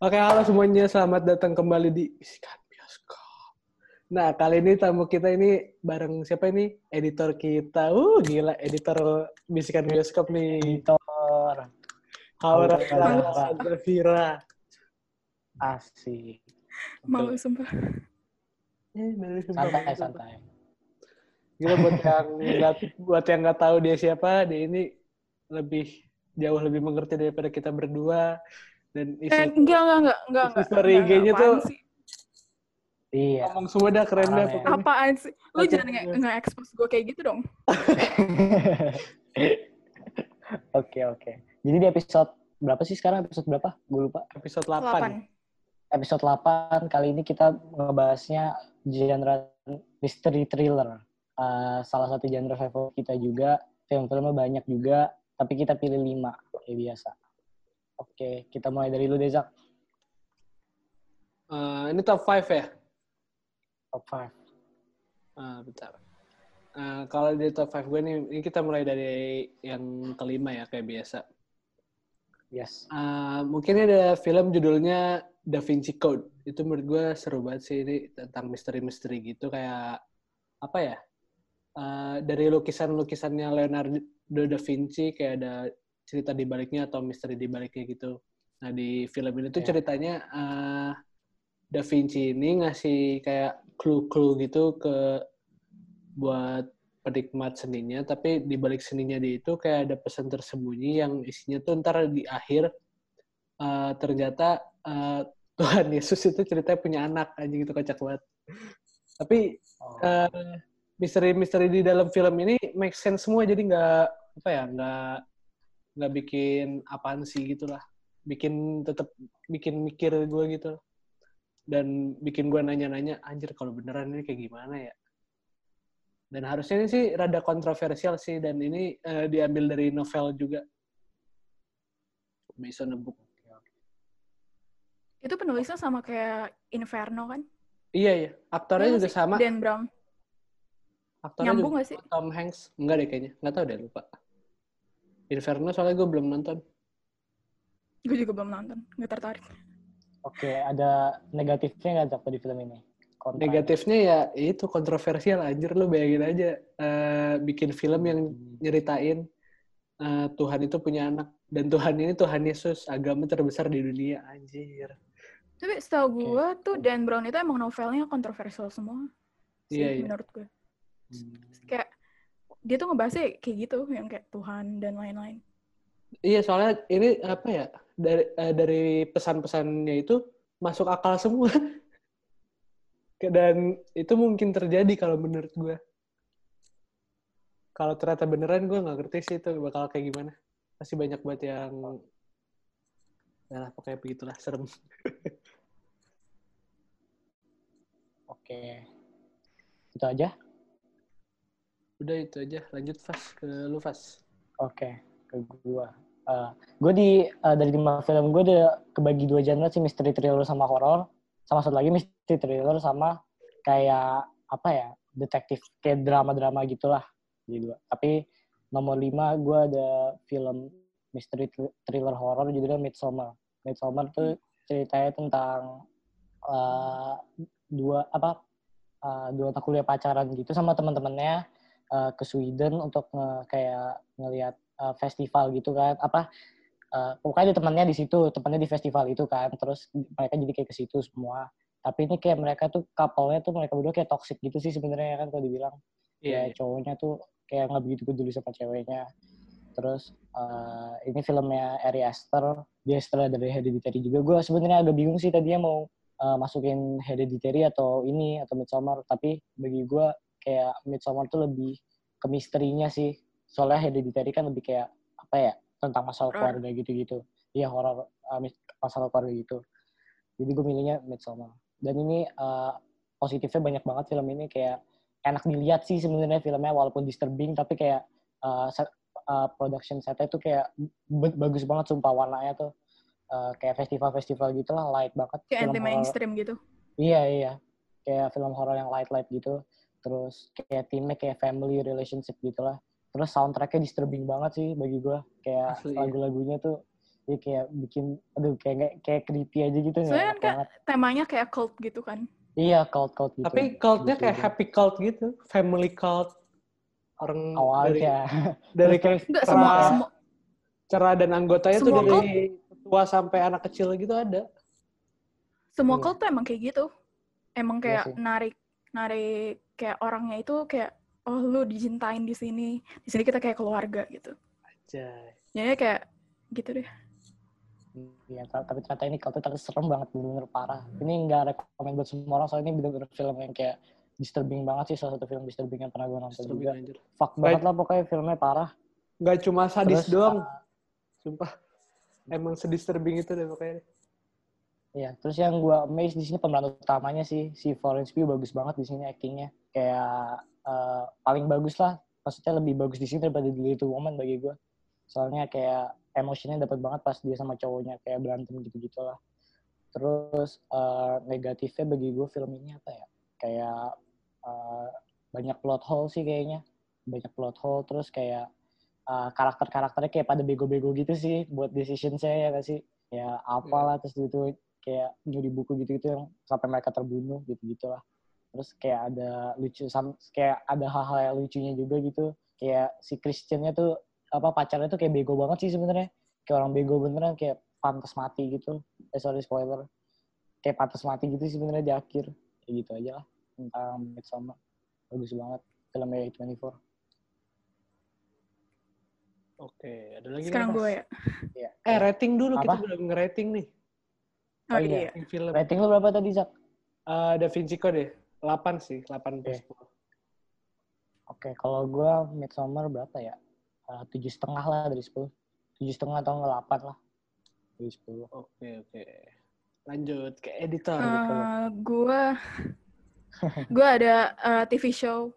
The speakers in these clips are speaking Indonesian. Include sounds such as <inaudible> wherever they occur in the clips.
Oke, halo semuanya. Selamat datang kembali di Bisikan Bioskop. Nah, kali ini tamu kita ini bareng siapa ini? Editor kita. Uh, gila. Editor Bisikan Bioskop nih. Editor. Haura Halo. Vira. Asik. Malu sumpah. Eh, sumpah, Santai, santai. Gila buat yang nggak buat yang nggak tahu dia siapa, dia ini lebih jauh lebih mengerti daripada kita berdua dan Eh, isi enggak, enggak, enggak, enggak. isi enggak, story enggak, IG-nya apaan tuh- sih? Iya. ngomong semua dah keren dah Parah ya. pokoknya. Apaan sih? Lu Oke, jangan oke. nge- nge-expose gue kayak gitu dong. <laughs> Oke, oke. Jadi di episode berapa sih sekarang? Episode berapa? Gue lupa. Episode 8. 8. Episode 8 kali ini kita ngebahasnya genre mystery thriller. Uh, salah satu genre favorit kita juga. Film-filmnya banyak juga, tapi kita pilih 5 kayak biasa. Oke, kita mulai dari lu Dezak. Eh, ini top 5 ya? Top 5. Ah, bentar. Eh, kalau di top 5 gue nih, ini kita mulai dari yang kelima ya, kayak biasa. Yes. Eh, mungkin ada film judulnya Da Vinci Code. Itu menurut gue seru banget sih ini tentang misteri-misteri gitu kayak apa ya? Eh, dari lukisan-lukisannya Leonardo da Vinci kayak ada cerita di baliknya atau misteri di baliknya gitu. Nah di film ini tuh Ya. ceritanya eh, Da Vinci ini ngasih kayak clue-clue gitu ke buat penikmat seninya, tapi di balik seninya dia itu kayak ada pesan tersembunyi yang isinya tuh ntar di akhir eh, ternyata eh, <laughs> Tuhan Yesus itu ceritanya punya anak anjing itu kocak banget. Tapi Oh. eh, misteri-misteri di dalam film ini make sense semua jadi nggak apa ya nggak nggak bikin apaan sih gitulah bikin tetap bikin mikir gue gitu. Dan bikin gue nanya-nanya anjir kalau beneran ini kayak gimana ya? Dan harusnya ini sih rada kontroversial sih dan ini eh, diambil dari novel juga. Based on a book. Itu penulisnya sama kayak Inferno kan? iya iya. Aktornya Iya juga sih? sama. Dan Brown. aktornya Nyambung juga gak sih? Tom Hanks. Enggak deh kayaknya. Nggak tahu deh lupa Inferno soalnya gue belum nonton Gue juga belum nonton. Gak tertarik. Oke, ada negatifnya nggak Zak di film ini? Kontra. Negatifnya ya itu kontroversial anjir lu bayangin aja eh, bikin film yang nyeritain eh, Tuhan itu punya anak dan Tuhan ini Tuhan Yesus agama terbesar di dunia anjir. Tapi setahu gue tuh Dan Brown itu emang novelnya kontroversial semua. Sih, Iya, iya. menurut gue. Hmm. Kayak dia tuh ngebahasnya kayak gitu, yang kayak Tuhan dan lain-lain. Iya soalnya ini apa ya dari eh, dari pesan-pesannya itu masuk akal semua <laughs> dan itu mungkin terjadi kalau menurut gue. Kalau ternyata beneran gue nggak ngerti sih itu bakal kayak gimana. Pasti banyak banget yang ya lah pokoknya begitulah serem. <laughs> Oke. Itu aja? Udah itu aja lanjut Fas. Ke lu Fas. Oke, ke gua. Eh, gue di eh, dari lima film gue ada kebagi dua genre sih mystery thriller sama horror. Sama satu lagi mystery thriller sama kayak apa ya detektif kayak drama-drama gitulah. Jadi dua. Tapi nomor lima gue ada film mystery thr- thriller horror judulnya Midsommar. Midsommar tuh ceritanya tentang eh, dua apa eh, dua anak kuliah pacaran gitu sama teman-temannya eh, ke Sweden untuk nge- kayak ngelihat uh, festival gitu kan. Apa uh, pokoknya ada temannya di situ temannya di festival itu kan. Terus mereka jadi kayak ke situ semua. Tapi ini kayak mereka tuh couple-nya tuh mereka berdua kayak toxic gitu sih sebenarnya kan kalau dibilang. Iya. ya cowoknya tuh kayak nggak begitu peduli sama ceweknya. Terus uh, ini filmnya Ari Aster. Dia setelah dari Hereditary juga. Gue sebenarnya agak bingung sih tadinya mau uh, masukin Hereditary atau ini atau Midsommar. Tapi bagi gue kayak Midsommar tuh lebih ke misterinya sih. Soalnya Hereditary kan lebih kayak apa ya tentang masalah Horror. keluarga gitu-gitu. Iya horor uh, mis- masalah keluarga gitu. Jadi gue milihnya Midsommar. Dan ini uh, positifnya banyak banget film ini. Kayak enak dilihat sih sebenarnya filmnya walaupun disturbing tapi kayak uh, set- uh, production setnya tuh kayak bagus banget sumpah. Warnanya tuh uh, kayak festival-festival gitu lah light banget Kayak anti mainstream gitu. Iya iya, kayak film horor yang light-light gitu. Terus kayak timnya kayak family relationship gitu lah. Terus soundtracknya disturbing banget sih bagi gue. Kayak iya. lagu-lagunya tuh Dia kayak bikin, aduh kayak kayak, kayak creepy aja gitu. nggak Soalnya kan kayak banget. temanya kayak cult gitu kan. Iya, cult-cult gitu. Tapi cultnya kayak Gitu. happy cult gitu, family cult. Orang dari Awalnya. <laughs> dari Terus kayak semua, ya. semua cerah dan anggotanya tuh dari tua sampai anak kecil gitu ada. semua Iya. cult tuh emang kayak gitu. Emang Iya kayak sih. narik narik kayak orangnya itu kayak oh lu dicintain di sini. Di sini kita kayak keluarga gitu. Anjay. Jadi kayak gitu deh. Iya, ta- tapi ternyata ini cult tapi serem banget, bener-bener parah. Ini nggak rekomend buat semua orang, soalnya ini bener-bener film yang kayak disturbing banget sih, salah satu film disturbing yang pernah gue nonton Disturbing juga. anjir. Fuck banget lah pokoknya filmnya parah. Nggak cuma sadis Terus, doang, uh, sumpah. Emang sedisturbing itu deh pokoknya. Iya, terus yang gue amazed di sini pemeran utamanya sih si Florence Pugh bagus banget di sini actingnya. Kayak eh, paling bagus lah. Maksudnya lebih bagus di sini daripada di Little Woman bagi gue. Soalnya kayak emosinya dapat banget pas dia sama cowoknya kayak berantem gitu-gitu lah. Terus eh, negatifnya bagi gue film ini apa ya? Kayak eh, banyak plot hole sih kayaknya. Banyak plot hole terus kayak eh, karakter-karakternya kayak pada bego-bego gitu sih buat decision saya ya gak sih? Ya apalah terus itu kayak nyuri buku gitu-gitu yang sampai mereka terbunuh gitu-gitu lah. Terus kayak ada lucu sam- kayak ada hal-hal yang lucunya juga gitu. Kayak si Christiannya tuh apa pacarnya tuh kayak bego banget sih sebenarnya. Kayak orang bego beneran kayak pantas mati gitu. Eh sorry spoiler. Kayak pantas mati gitu sih sebenarnya di akhir. Kayak gitu aja lah tentang Midsommar. Bagus banget filmnya A24. Oke, ada lagi Sekarang nih, gue ya. Eh, rating dulu kita Apa? belum nge-rating nih. Oh, Oh, iya. iya. Rating film. Rating lu berapa tadi, Zak? Eh, Da Vinci Code deh. 8 sih, 8 per Oke. 10. Oke, kalau gue Midsommar berapa ya? Eh, Tujuh setengah lah dari 10. Tujuh setengah atau nggak 8 lah. Dari 10. Oke, oke. Lanjut ke editor. Eh, gue gue <laughs> ada eh, TV show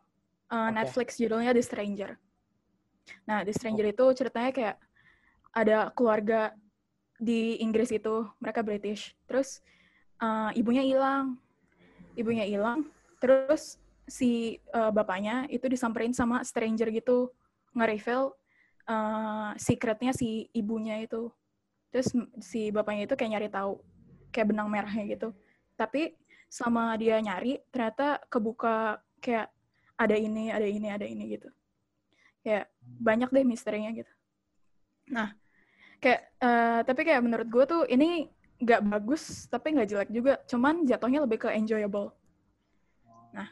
eh, Oke. Netflix judulnya The Stranger. Nah, The Stranger itu ceritanya kayak ada keluarga di Inggris itu, mereka British. Terus eh, ibunya hilang, ibunya hilang. Terus si eh, bapaknya itu disamperin sama stranger gitu, nge-reveal eh, secretnya si ibunya itu. Terus si bapaknya itu kayak nyari tahu, kayak benang merahnya gitu. Tapi sama dia nyari, ternyata kebuka kayak ada ini, ada ini, ada ini gitu. Kayak banyak deh misterinya gitu. Nah, kayak eh, tapi kayak menurut gue tuh ini nggak bagus, tapi nggak jelek juga. Cuman jatuhnya lebih ke enjoyable. Nah,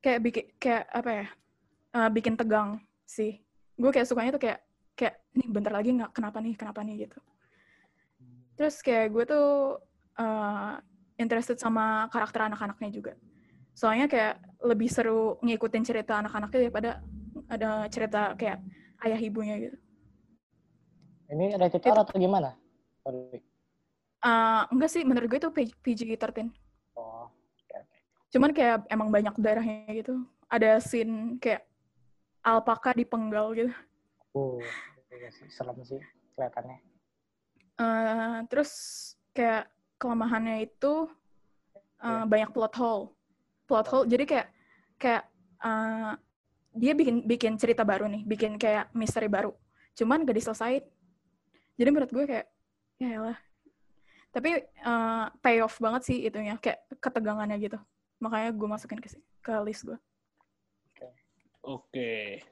kayak bikin kayak apa ya? eh, bikin tegang sih. Gue kayak sukanya tuh kayak kayak nih bentar lagi nggak kenapa nih kenapa nih gitu. Terus kayak gue tuh eh, interested sama karakter anak-anaknya juga. Soalnya kayak lebih seru ngikutin cerita anak-anaknya daripada ada cerita kayak ayah ibunya gitu. Ini rated R atau gimana? Sorry. Eh, enggak sih, menurut gue itu PG-13. Oh, oke. Cuman kayak emang banyak darahnya gitu. Ada scene kayak alpaka dipenggal gitu. Uh, iya sih, serem sih kelihatannya. Eh, terus kayak kelemahannya itu eh, banyak plot hole. Plot hole. Jadi kayak kayak eh, dia bikin bikin cerita baru nih, bikin kayak misteri baru. Cuman gak diselesain. Jadi menurut gue kayak ya lah. Tapi eh, payoff banget sih itunya, kayak ketegangannya gitu. Makanya gue masukin ke ke list gue. Oke.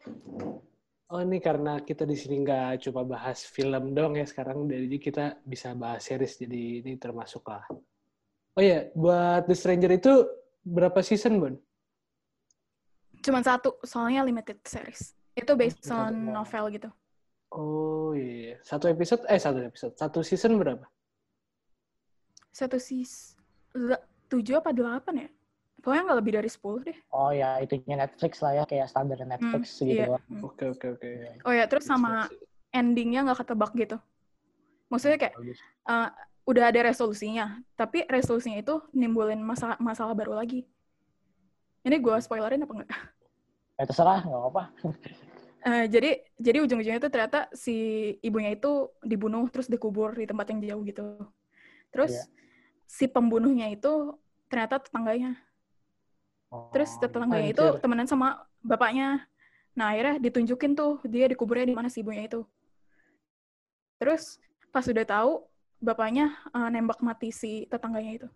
Oh ini karena kita di sini nggak cuma bahas film dong ya sekarang, jadi kita bisa bahas series jadi ini termasuk lah. Oh iya, buat The Stranger itu berapa season, Bon? Cuman satu, soalnya limited series. Itu based on novel gitu. Oh iya, satu episode, eh satu episode, satu season berapa? Satu sis tujuh apa delapan ya? Pokoknya nggak lebih dari 10 deh. Oh ya, itunya Netflix lah ya, kayak standar Netflix segitu iya. doang. Hmm. Oke oke oke. Oh ya, terus sama endingnya nggak ketebak gitu. Maksudnya kayak eh, udah ada resolusinya, tapi resolusinya itu nimbulin masalah masalah baru lagi. Ini gue spoilerin apa enggak? Ya terserah, nggak apa-apa. <laughs> Eh, jadi jadi ujung-ujungnya itu ternyata si ibunya itu dibunuh terus dikubur di tempat yang jauh gitu. Terus Iya. si pembunuhnya itu ternyata tetangganya. Oh, Terus tetangganya itu temenan sama bapaknya. Nah, akhirnya ditunjukin tuh dia dikuburnya di mana si ibunya itu. Terus pas udah tahu bapaknya eh, nembak mati si tetangganya itu.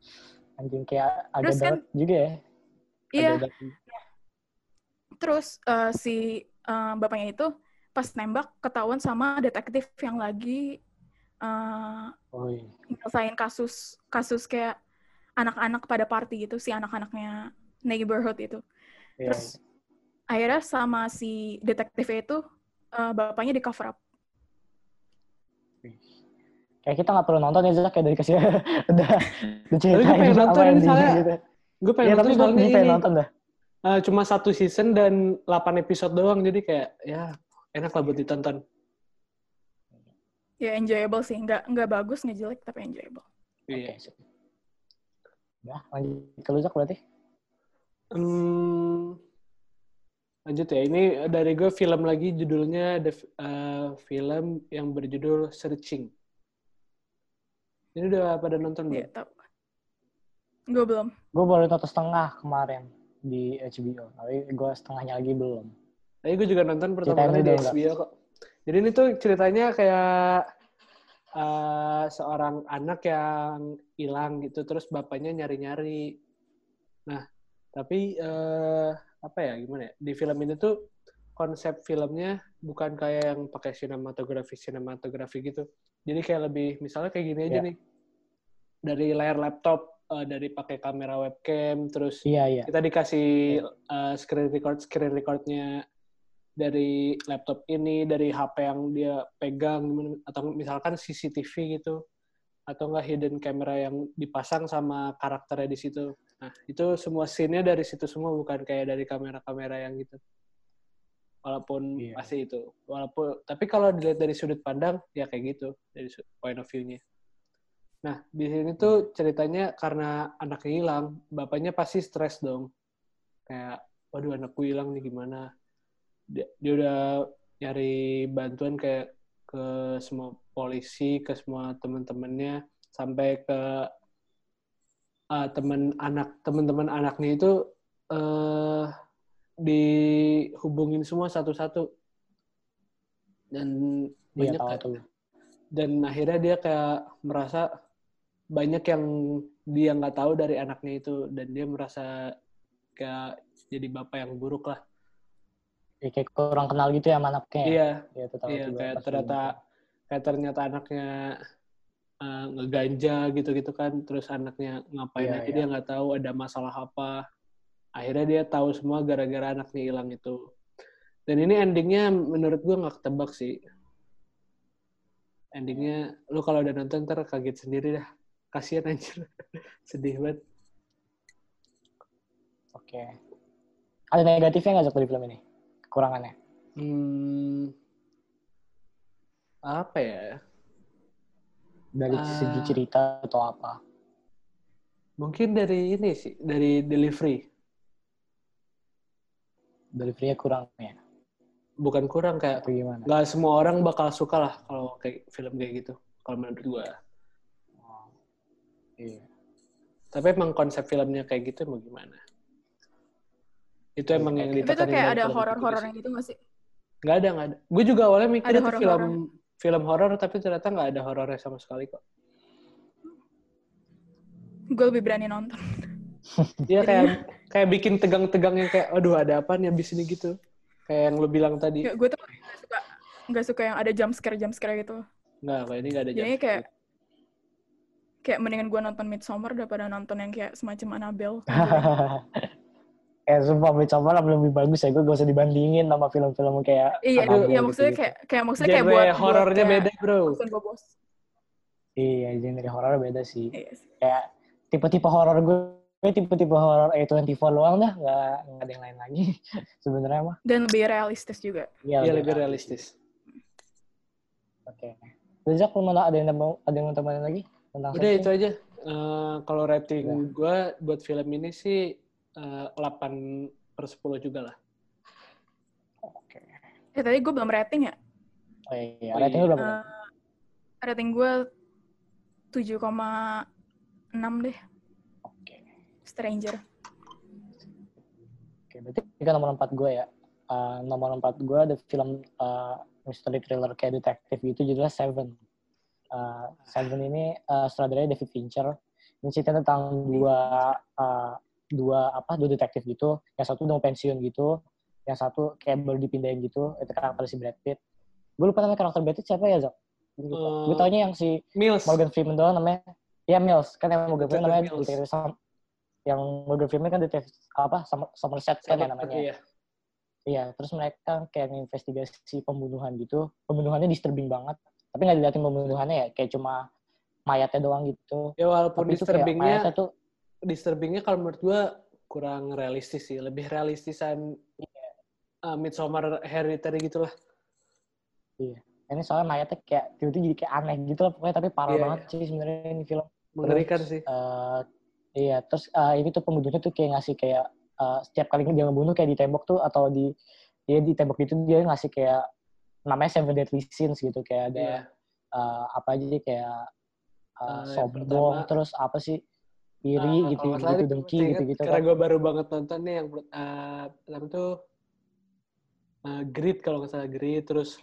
Anjing kayak agak Terus kan- juga ya. Iya, Agak. Terus eh, si eh, bapaknya itu pas nembak ketahuan sama detektif yang lagi iya. nyelesain kasus kasus kayak anak-anak pada party gitu si anak-anaknya neighborhood itu. Iya, Terus akhirnya sama si detektifnya itu eh, bapaknya di cover up. iya. Kayak kita nggak perlu nonton ya, Zak, kayak dari kasih <laughs> udah gue pengen nonton di- soalnya. gitu. Gue pengen Iya, nonton tapi gue soalnya pengen ini nonton dah. Eh, cuma satu season dan 8 episode doang, jadi kayak ya enak lah buat ditonton. Ya enjoyable sih, nggak nggak bagus nggak jelek tapi enjoyable. Iya. Oke, sip. Udah, lanjut ke lu, Zak, berarti? Hmm, lanjut ya. Ini dari gue film lagi judulnya ada eh, film yang berjudul Searching. Ini udah pada nonton belum? Iya, tahu. Gue belum. Gue baru nonton setengah kemarin di HBO, tapi gue setengahnya lagi belum. Tapi gue juga nonton pertama kali di HBO kok. Jadi ini tuh ceritanya kayak eh, seorang anak yang hilang gitu, terus bapaknya nyari-nyari. Nah, tapi eh, apa ya gimana ya? Di film ini tuh konsep filmnya bukan kayak yang pakai sinematografi sinematografi gitu. Jadi kayak lebih misalnya kayak gini aja Ya. nih. Dari layar laptop, eh, dari pakai kamera webcam, terus Iya, iya. kita dikasih uh, screen record screen recordnya dari laptop ini dari HP yang dia pegang atau misalkan CCTV gitu atau enggak hidden camera yang dipasang sama karakternya di situ. Nah itu semua scene-nya dari situ semua bukan kayak dari kamera-kamera yang gitu. Walaupun Iya. pasti itu. Walaupun tapi kalau dilihat dari sudut pandang ya kayak gitu dari point of view-nya nah di sini tuh ceritanya karena anaknya hilang bapaknya pasti stres dong. Kayak waduh anakku hilang nih gimana? Dia, dia udah nyari bantuan kayak ke semua polisi ke semua teman-temannya sampai ke ah, teman anak teman-teman anaknya itu eh dihubungin semua satu-satu. Dan Iya, banyak tahu tuh. dan akhirnya dia kayak merasa banyak yang dia nggak tahu dari anaknya itu dan dia merasa kayak jadi bapak yang buruk lah Ya, kayak kurang kenal gitu ya sama anaknya. ya? iya Iya, iya juga kayak ternyata kayak ternyata anaknya uh, ngeganja gitu-gitu kan terus anaknya ngapain Iya, aja iya. dia nggak tahu ada masalah apa akhirnya dia tahu semua gara-gara anaknya hilang itu dan ini endingnya menurut gua nggak ketebak sih endingnya lu kalau udah nonton ntar kaget sendiri dah kasihan anjir <laughs> sedih banget Oke. Ada negatifnya nggak dari film ini? Kekurangannya? hmm, apa ya Dari Ah. segi cerita atau apa? mungkin dari ini sih dari delivery Delivery-nya kurang ya? bukan kurang kayak Atau gimana? nggak semua orang bakal suka lah kalau kayak film kayak gitu kalau menurut gua. Iya. tapi emang konsep filmnya kayak gitu mau gimana itu emang yang Tapi tuh ditekanin kayak ada film itu horor-horornya gitu nggak sih? nggak ada nggak ada gue juga awalnya mikir Ada itu film horor-horor. film horor tapi ternyata nggak ada horornya sama sekali kok Gue lebih berani nonton. Iya kayak kayak bikin tegang-tegang yang kayak aduh ada apa nih abis ini gitu kayak yang lu bilang tadi Gue tuh nggak suka nggak suka yang ada jump scare jump scare gitu. nggak kayak ini nggak ada jump kayak kayak mendingan gue nonton Midsommar daripada nonton yang kayak semacam Annabelle. <laughs> eh, sumpah Midsommar lebih bagus ya. Gue gak usah dibandingin sama film-film kayak iya, Annabelle iya gitu-gitu. maksudnya kayak kayak maksudnya kayak genre buat buat horornya kayak beda bro bosen gue bos. Iya, genre horor beda sih. Iya sih. Kayak tipe-tipe horor gue tipe-tipe horor A24 doang dah, nggak nggak ada yang lain lagi <laughs> sebenarnya mah. Dan lebih realistis juga. iya lebih realistis Oke. Zak, lu mana ada yang mau ada yang tambahin lagi tentang Udah itu aja. Eh, kalau rating Udah. gue buat film ini sih 8 per 10 juga lah. Oke. Eh tadi gue belum rating ya. Oh iya, Oh ratingnya iya. berapa? Eh, rating gue 7,6 deh. Oke. Stranger. Oke, berarti ini kan nomor 4 gue ya. Eh, nomor 4 gue ada film eh, mystery thriller kayak detektif gitu judulnya Seven. Uh, Seven ini uh, sutradaranya David Fincher. Ini cerita tentang dua uh, dua apa dua detektif gitu. Yang satu udah mau pensiun gitu, yang satu kayak baru dipindahin gitu. Itu karakter si Brad Pitt. Gue lupa namanya karakter Brad Pitt siapa ya Zak? Uh, gue taunya yang si Mills. Morgan Freeman doang namanya. Ya Mills kan yang Morgan Freeman namanya detektif Sam- yang Morgan Freeman kan detektif apa Som- Somerset kan ya namanya. Iya. Iya, terus mereka kayak nginvestigasi pembunuhan gitu. Pembunuhannya disturbing banget. Tapi nggak diliatin pembunuhannya ya, kayak cuma mayatnya doang gitu. Ya walaupun Tapi disturbingnya, mayatnya tuh, disturbingnya kalau menurut gua kurang realistis sih. Lebih realistisan Iya. uh, Midsommar Hereditary gitu lah. ini soalnya mayatnya kayak tiba-tiba jadi kayak aneh gitu lah pokoknya. Tapi parah Iya, banget sih sebenarnya ini film. Mengerikan sih. Eh, iya, terus eh, ini tuh pembunuhnya tuh kayak ngasih kayak eh, setiap kali dia ngebunuh kayak di tembok tuh atau di dia di tembok itu dia ngasih kayak namanya Seven Deadly Sins gitu kayak ada Iya. eh, apa aja sih kayak eh, Eh, yang sombong pertama- terus apa sih iri Uh, gitu gitu ini dengki gitu gitu Karena kan gue baru banget nonton nih yang uh, apa tuh uh, Grit kalau nggak salah Grit, terus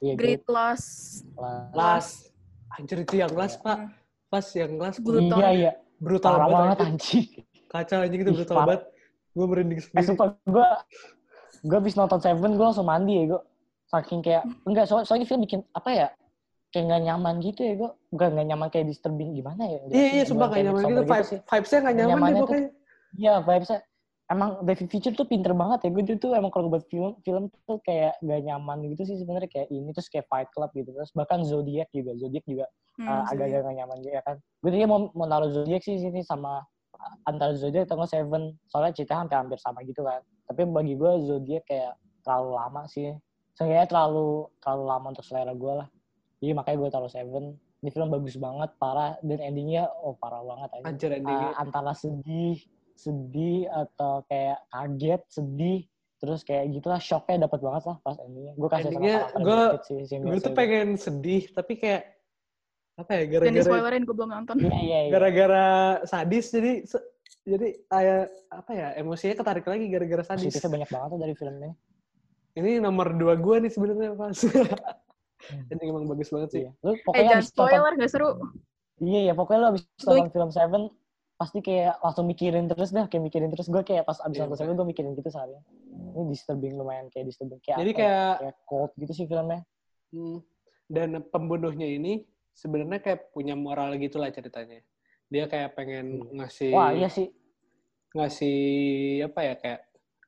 Iya, Great gitu. Loss. Last. Anjir itu yang Last pak, Hmm. pas yang Last Gluton. iya iya brutal parah banget, anjir. anjing kacau anjing itu brutal banget. Gue merinding eh sendiri. sumpah gue gue abis nonton Seven gue langsung mandi ya gue saking kayak enggak soal soalnya film bikin apa ya kayak nggak nyaman gitu ya gue bukan nggak nyaman kayak disturbing gimana ya Iya iya sumpah kayak nyaman gitu, Midsommar vibe, sih. vibes-nya nggak nyaman deh tuh- pokoknya. Iya, vibesnya emang David Fincher tuh pinter banget ya. Gue tuh emang kalau buat film film tuh kayak gak nyaman gitu sih sebenarnya kayak ini terus kayak Fight Club gitu. Terus bahkan Zodiac juga. Zodiac juga Hmm, uh, agak-agak gak nyaman juga kan. Gue tadinya mau, mau naruh Zodiac sih sini sama uh, antara Zodiac atau nggak Seven. Soalnya cerita hampir-hampir sama gitu kan. Tapi bagi gue Zodiac kayak terlalu lama sih. Seenggaknya terlalu terlalu lama untuk selera gue lah. Jadi makanya gue taruh Seven. Ini film bagus banget, parah. Dan endingnya, oh parah banget aja Anjir endingnya. uh, antara sedih, sedih atau kayak kaget, sedih, terus kayak gitulah shocknya dapat banget lah pas endingnya. Gue kasih Endingnya sih, gue Mills tuh itu. pengen sedih tapi kayak apa ya gara-gara spoilerin gue belum nonton. Iya iya iya. gara-gara sadis jadi se- jadi kayak apa ya emosinya ketarik lagi gara-gara sadis. Positifnya banyak banget tuh dari film ini. Ini nomor dua gue nih sebenarnya pas. Anjing <laughs> emang bagus banget sih. Iya. Lu Eh pokoknya jangan nonton, spoiler, gak seru. iya iya pokoknya lu abis nonton film Seven pasti kayak langsung mikirin terus dah, kayak mikirin terus. Gue kayak pas abis Iya, nonton Seven gue mikirin gitu seharian. Ini disturbing lumayan kayak disturbing kayak Jadi apa ya, kayak kayak cold gitu sih filmnya. hmm, dan pembunuhnya ini sebenarnya kayak punya moral gitu lah ceritanya. Dia kayak pengen ngasih Wah iya sih. ngasih apa ya kayak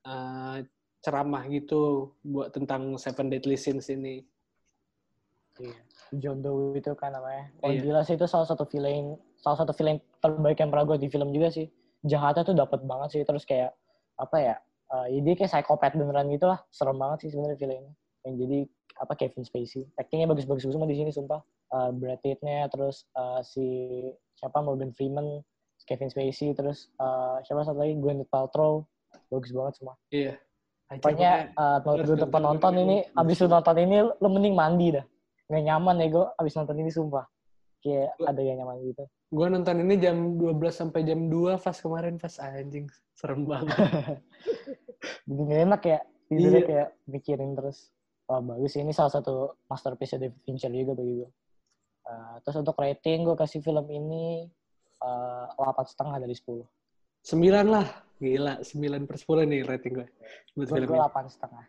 eh, ceramah gitu buat tentang Seven Deadly Sins ini. John Doe itu kan namanya. Oh Iya. gila sih itu salah satu villain, salah satu villain terbaik yang pernah gue di film juga sih. Jahatnya tuh dapat banget sih terus kayak apa ya? eh, ya dia kayak psikopat beneran gitu lah. Serem banget sih sebenarnya villainnya. Yang jadi apa Kevin Spacey. Actingnya bagus-bagus semua di sini sumpah. Eh, Brad Pitt-nya terus eh, si siapa Morgan Freeman, Kevin Spacey terus eh, siapa satu lagi Gwyneth Paltrow. Bagus banget semua. Iya. Pokoknya uh, untuk nonton penonton ini. abis lu nonton ini, lu mending mandi dah. Nggak nyaman ya gue abis nonton ini sumpah. Kayak Gua- ada yang nyaman gitu. gue nonton ini jam 12 sampai jam 2 pas kemarin pas anjing serem banget. <laughs> Jadi nggak enak ya. Tidurnya Iya. kayak mikirin terus. Wah bagus ini salah satu masterpiece David Fincher juga bagi gue. Uh, terus untuk rating gue kasih film ini delapan setengah dari 10. 9 lah. Gila, 9 per 10 nih rating gue. Buat gue ini. delapan setengah.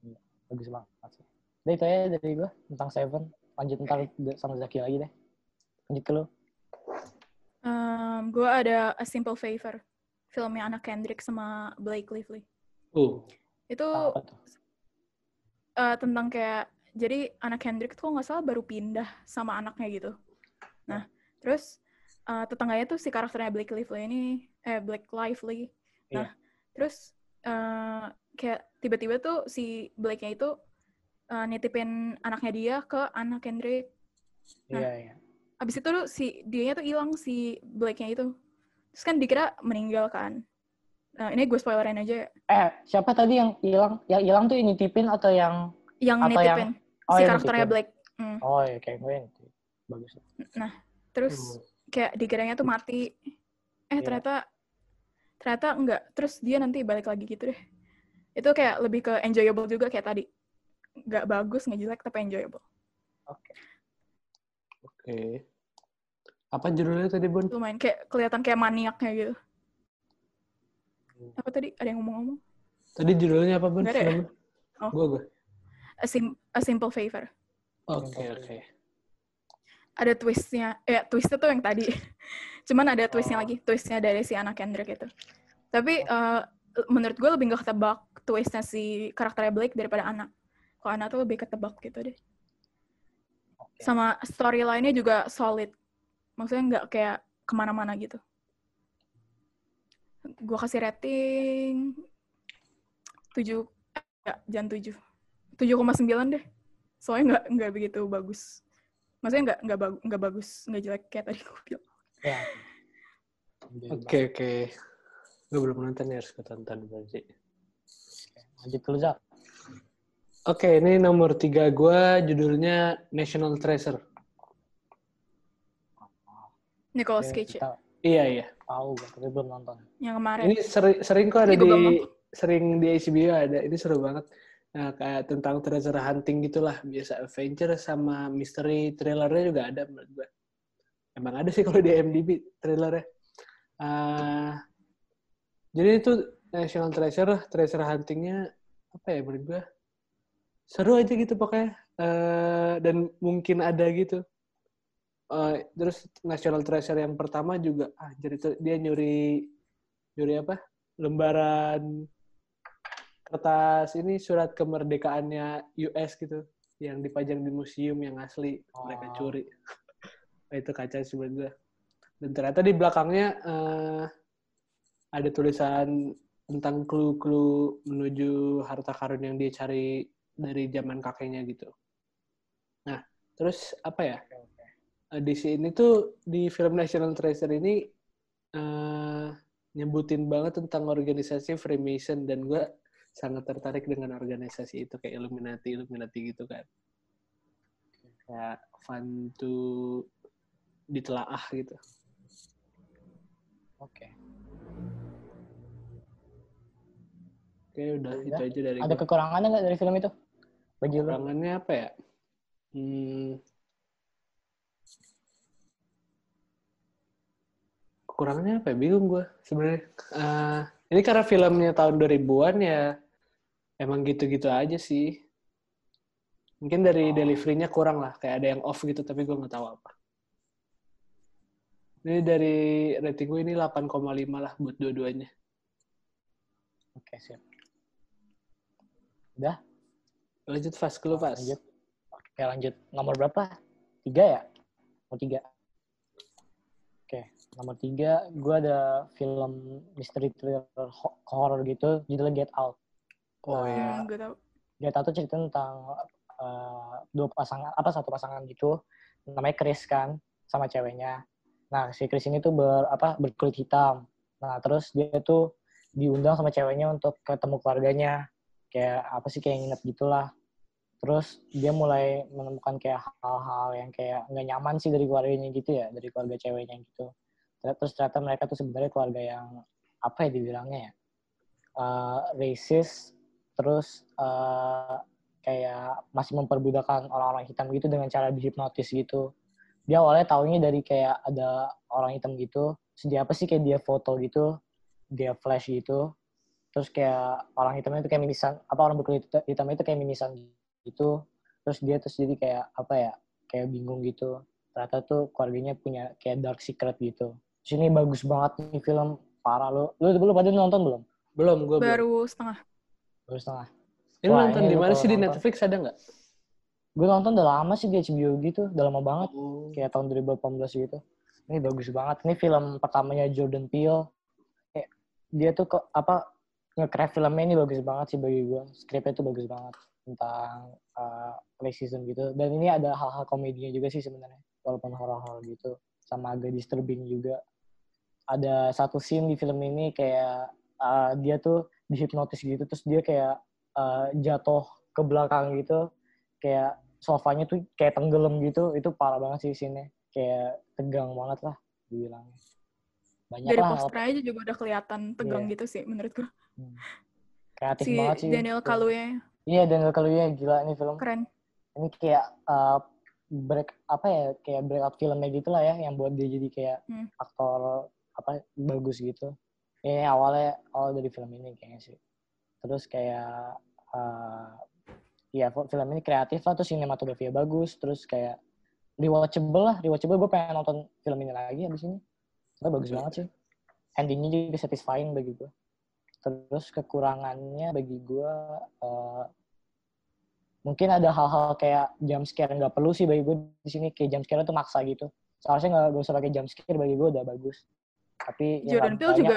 Iya, Bagus banget. sih. Udah itu aja dari gue tentang Seven. Lanjut ntar sama Zaki lagi deh. Lanjut ke lu. gue ada A Simple Favor. Filmnya anak Kendrick sama Blake Lively. Uh, Itu eh, tentang kayak jadi anak Kendrick tuh nggak salah baru pindah sama anaknya gitu. Nah, terus eh, tetangganya tuh si karakternya Blake Lively ini eh Blake Lively. Nah, terus eh, kayak tiba-tiba tuh si Blake-nya itu eh, nitipin anaknya dia ke anak Kendrick. Nah. Iya, iya. Abis itu tuh si dianya tuh hilang si Blake-nya itu. Terus kan dikira meninggal kan. Nah, ini gue spoilerin aja ya. Eh, siapa tadi yang hilang? Yang hilang tuh ini tipin atau yang Yang Atau nitipin yang- oh, si yang karakternya nitipin. Blake. Hmm. Oh, ya kayak gue nitipin. Bagus. Terus uh. Kayak dikiranya tuh mati. Eh Iya. ternyata ternyata enggak. Terus dia nanti balik lagi gitu deh. Itu kayak lebih ke enjoyable juga kayak tadi. Nggak bagus, nggak jelek, tapi enjoyable. Oke. Oke. Apa judulnya tadi, Bun? Lumayan kayak kelihatan kayak maniaknya gitu. Apa tadi? Ada yang ngomong-ngomong? Tadi judulnya apa, Bun? Ada ya? Oh. A, Sim- A Simple Favor. Oke, oke. Ada twistnya. Eh, twistnya tuh yang tadi. <laughs> Cuman ada twistnya Oh. lagi. Twistnya dari si anak Kendrick itu. Tapi eh, menurut gue lebih gak ketebak twistnya si karakternya Blake daripada anak. Kalau anak tuh lebih ketebak gitu deh. Sama storyline-nya juga solid. Maksudnya nggak kayak ke mana-mana gitu. Gue kasih rating 7, ya, jangan 7. 7,9 deh. Soalnya nggak nggak begitu bagus. Maksudnya nggak nggak bagus nggak bagus nggak jelek kayak tadi gue bilang. Ya. Oke, oke. Gue belum nonton ya, harus gue tonton berarti. Lanjut dulu, Zak. Oke, ini nomor tiga gue judulnya National Treasure. Nicolas Cage ya, Iya, iya. tahu, gua, tapi belum nonton. yang kemarin. Ini sering, sering kok ada Ini di sering di HBO ada. Ini seru banget. Nah, kayak tentang treasure hunting gitulah. Biasa adventure sama mystery thrillernya juga ada menurut gue. Emang ada sih kalau di IMDb thrillernya. Ah, jadi itu National Treasure, treasure huntingnya apa ya menurut gue? Seru aja gitu pokoknya. Eh, dan mungkin ada gitu. Eh, terus National Treasure yang pertama juga, ah jadi dia nyuri nyuri apa? Lembaran kertas ini surat kemerdekaannya US gitu yang dipajang di museum yang asli mereka Oh. curi. Nah, <laughs> itu kaca gue. Dan ternyata di belakangnya eh, ada tulisan tentang clue-clue menuju harta karun yang dia cari dari zaman kakeknya gitu. Nah, terus apa ya? Eh, di sini tuh di film National Treasure ini eh, nyebutin banget tentang organisasi Freemason dan gue sangat tertarik dengan organisasi itu kayak Illuminati Illuminati gitu kan. Kayak fun to ditelaah gitu. Oke. oke udah Udah. itu aja dari Ada gue kekurangannya nggak dari film itu? Bagi kekurangannya apa ya? Hmm, kekurangannya apa ya? Bingung gue sebenarnya. Eh, ini karena filmnya tahun 2000-an ya emang gitu-gitu aja sih mungkin dari Oh. delivery-nya kurang lah kayak ada yang off gitu tapi gue nggak tahu apa ini dari rating gue ini 8,5 lah buat dua-duanya Oke, siap. Udah? lanjut fast dulu fast Lanjut. Oke, lanjut. Nomor berapa? Tiga ya? Nomor tiga. Oke, nomor tiga, gue ada film mystery thriller ho- horror gitu, judulnya Get Out. Oh Nah, ya Hmm, gue tau. Get Out tuh cerita tentang eh, dua pasangan, apa satu pasangan gitu, namanya Chris kan, sama ceweknya. Nah, si Chris ini tuh ber, apa, berkulit hitam. Nah, terus dia tuh diundang sama ceweknya untuk ketemu keluarganya. Kayak apa sih, kayak nginep gitulah. Terus dia mulai menemukan kayak hal-hal yang kayak nggak nyaman sih dari keluarganya gitu ya, dari keluarga ceweknya gitu. Terus ternyata mereka tuh sebenarnya keluarga yang apa ya dibilangnya ya, eh, racist, terus eh, kayak masih memperbudakan orang-orang hitam gitu dengan cara dihipnotis gitu. Dia awalnya taunya dari kayak ada orang hitam gitu, terus dia apa sih kayak dia foto gitu, dia flash gitu, terus kayak orang hitamnya itu kayak mimisan, apa orang berkulit hita- hitam itu kayak mimisan gitu, terus dia terus jadi kayak apa ya, kayak bingung gitu. Ternyata tuh keluarganya punya kayak dark secret gitu. Terus ini bagus banget nih film, parah lu. Lu, lu pada nonton belum? belum gue belum Baru setengah. Baru setengah. ini Wah, nonton di mana sih di nonton. Netflix ada nggak Gue nonton udah lama sih di HBO gitu, udah lama banget. oh. kayak tahun 2018 gitu. Ini bagus banget. Ini film pertamanya Jordan Peele. Kayak dia tuh kok apa nge-craft filmnya ini bagus banget sih bagi gue. Skripnya tuh bagus banget tentang uh, racism gitu. Dan ini ada hal-hal komedinya juga sih sebenarnya, walaupun horor-horor gitu. Sama agak disturbing juga. Ada satu scene di film ini kayak uh, dia tuh dihipnotis gitu, terus dia kayak uh, jatuh ke belakang gitu, kayak sofanya tuh kayak tenggelam gitu itu parah banget sih scene kayak tegang banget lah dibilangnya banyak Dari lah poster aja juga udah kelihatan tegang Iya. gitu sih menurut gue. Hmm. kreatif Si banget sih Daniel Kaluuya iya Daniel Kaluuya gila ini film keren. ini kayak uh, break apa ya kayak breakout filmnya gitu lah ya yang buat dia jadi kayak Hmm. aktor apa bagus gitu. Ya awalnya awal dari film ini kayaknya sih. Terus kayak eh ya film ini kreatif lah terus sinematografinya bagus terus kayak rewatchable lah rewatchable. Gue pengen nonton film ini lagi abis ini. Karena bagus Oke. banget sih. Endingnya juga satisfying bagi gue terus kekurangannya bagi gue eh, mungkin ada hal-hal kayak jump scare nggak perlu sih bagi gue di sini. Kayak jump scare itu maksa gitu. Seharusnya nggak gak usah pakai jump scare bagi gue udah bagus. Tapi ya Jordan nggak Peele banyak. juga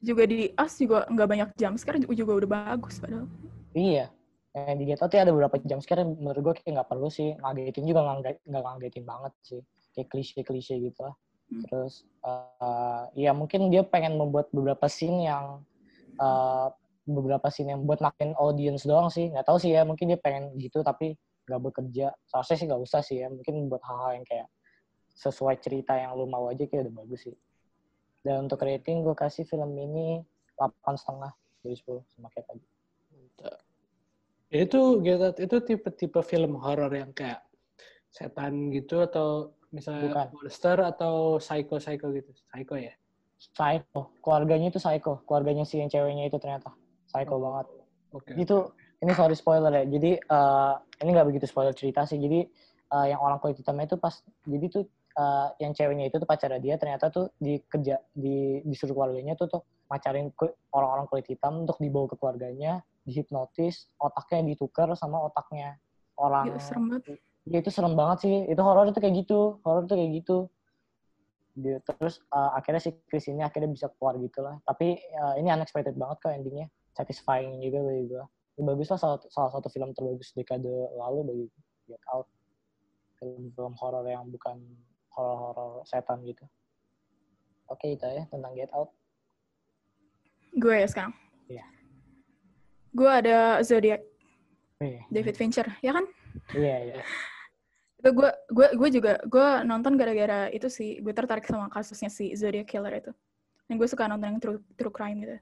juga di Us juga nggak banyak jam sekarang juga udah bagus padahal. Iya. Yang di Get Out ya ada beberapa jam sekarang menurut gue kayak nggak perlu sih. Ngagetin juga nggak ngagetin banget sih. Kayak klise-klise gitu lah. Hmm. Terus eh ya mungkin dia pengen membuat beberapa scene yang eh beberapa scene yang buat makin audience doang sih. Nggak tahu sih ya. Mungkin dia pengen gitu tapi nggak bekerja. Seharusnya sih nggak usah sih ya. Mungkin buat hal-hal yang kayak sesuai cerita yang lu mau aja kayak udah bagus sih. Dan untuk rating gue kasih film ini 8,5 dari 10 sama kayak tadi. Itu Get itu tipe-tipe film horor yang kayak setan gitu atau misalnya Bukan. monster atau psycho-psycho gitu. Psycho ya? Psycho. Keluarganya itu psycho. Keluarganya si yang ceweknya itu ternyata. Psycho banget. Oke. Itu, ini sorry spoiler ya. Jadi, eh, ini nggak begitu spoiler cerita sih. Jadi, eh, yang orang kulit hitamnya itu pas, jadi tuh eh, yang ceweknya itu tuh pacarnya dia ternyata tuh dikerja, di, disuruh keluarganya tuh tuh pacarin orang-orang kulit hitam untuk dibawa ke keluarganya, dihipnotis, otaknya ditukar sama otaknya orang Gitu, serem banget. Ya itu serem banget sih. Itu horor itu kayak gitu. Horor itu kayak gitu. Dia, terus uh, akhirnya si Chris ini akhirnya bisa keluar gitu lah. Tapi uh, ini unexpected banget kok endingnya. Satisfying juga bagi gue. Ya, bagus lah salah, salah satu film terbagus dekade lalu bagi gue. Get Out. Film-film horor yang bukan horor-horor setan gitu. Oke itu ya tentang Get Out. Gue ya sekarang. Iya. Gue ada Zodiac, Iya, David Fincher, ya kan? iya. iya. Itu gue gue gue juga gue nonton gara-gara itu sih gue tertarik sama kasusnya si Zodiac Killer itu. Dan gue suka nonton yang true, true crime gitu.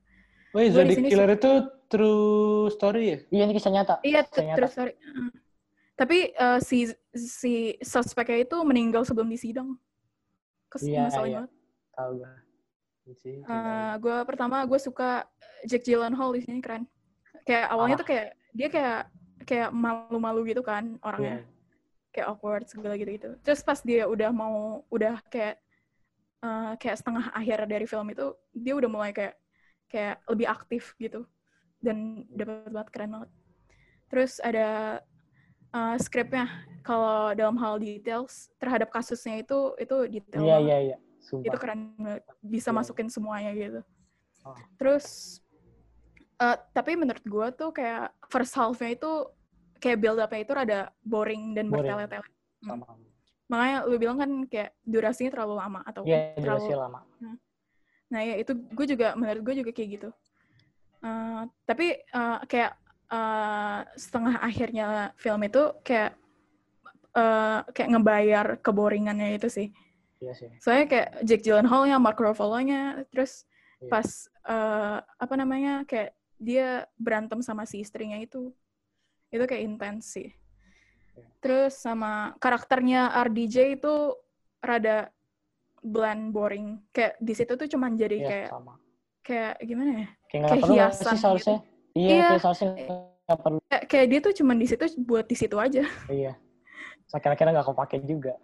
Di Zodiac Killer itu true story ya? Iya ini kisah nyata. Iya, Kisah nyata. terus sorry. Mm. Tapi eh, si si suspeknya itu meninggal sebelum disidang. Kes Iya, ngeselin iya. banget. Tahu gue. Eh, gue pertama gue suka Jack Gyllenhaal di sini keren. Kayak awalnya Ah. tuh kayak dia kayak kayak malu-malu gitu kan orangnya. Kayak awkward segala gitu-gitu. Terus pas dia udah mau udah kayak eh, kayak setengah akhir dari film itu dia udah mulai kayak kayak lebih aktif gitu. Dan dapat banget keren banget. Terus ada eh, skripnya kalau dalam hal details terhadap kasusnya itu itu detail Iya banget iya iya. Sumpah. itu keren banget bisa Iya. masukin semuanya gitu Oh. terus eh, tapi menurut gue tuh kayak first half-nya itu kayak build up-nya itu rada boring dan bertele-tele Sama. makanya lu bilang kan kayak durasinya terlalu lama atau Iya terlalu lama. nah ya itu gue juga menurut gue juga kayak gitu Eh, tapi eh, kayak eh, setengah akhirnya film itu kayak eh, kayak ngebayar keboringannya itu sih Iya sih. soalnya kayak Jack Gyllenhaal-nya, Mark Ruffalo-nya, terus Iya. pas eh, apa namanya kayak dia berantem sama si istrinya itu, itu kayak intens sih. Iya. Terus sama karakternya RDJ itu rada bland, boring. Kayak di situ tuh cuman jadi Iya kayak sama. kayak gimana ya? Kayak kayak hiasan sih seharusnya. Iya, Iya. kayak seharusnya nggak perlu. Kayak, kayak dia tuh cuman di situ buat di situ aja. Iya. Saya kira-kira nggak kepake juga.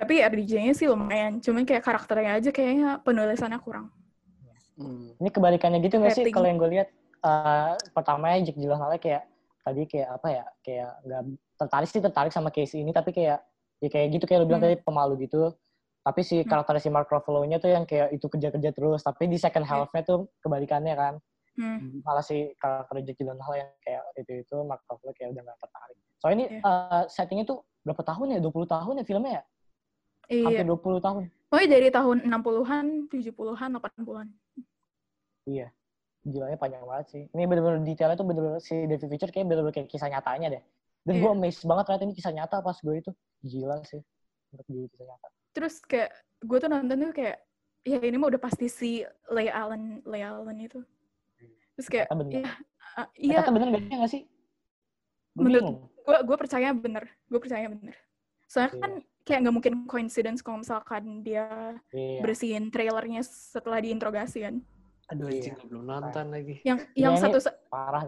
Tapi RDJ-nya sih lumayan, cuman kayak karakternya aja kayaknya penulisannya kurang. Hmm. Ini kebalikannya gitu nggak sih kalau yang gue lihat eh pertamanya Jack Gyllenhaal kayak tadi kayak apa ya kayak nggak tertarik sih tertarik sama case ini tapi kayak ya kayak gitu kayak lu bilang Hmm. tadi pemalu gitu tapi si Hmm. karakter si Mark Ruffalo-nya tuh yang kayak itu kerja-kerja terus tapi di second Iya. half-nya tuh kebalikannya kan Hmm. malah si karakter Jack Gyllenhaal yang kayak itu itu Mark Ruffalo kayak udah gak tertarik soalnya ini Iya. eh, settingnya tuh berapa tahun ya 20 tahun ya filmnya ya Iya. hampir 20 tahun Pokoknya dari tahun 60-an, 70-an, 80-an. Iya. Gilanya panjang banget sih. Ini bener-bener detailnya tuh bener-bener si David Fincher kayak bener-bener kayak kisah nyatanya deh. Dan Iya. gue amazed banget ternyata ini kisah nyata pas gue itu. Gila sih. Untuk jadi kisah nyata. Terus kayak, gue tuh nonton tuh kayak, ya ini mah udah pasti si Leigh Allen, Leigh Allen itu. Terus kayak, Ternyata bener. ya, uh, Eh, iya, Ternyata bener gak sih? Gue Menurut- gue gue percaya bener, gue percaya bener. Soalnya Iya. kan kayak nggak mungkin coincidence kalau misalkan dia Iya. bersihin trailernya setelah diinterogasi kan. Aduh Iya. anjing gue belum nonton lagi. Yang Iya, yang ini- satu Parah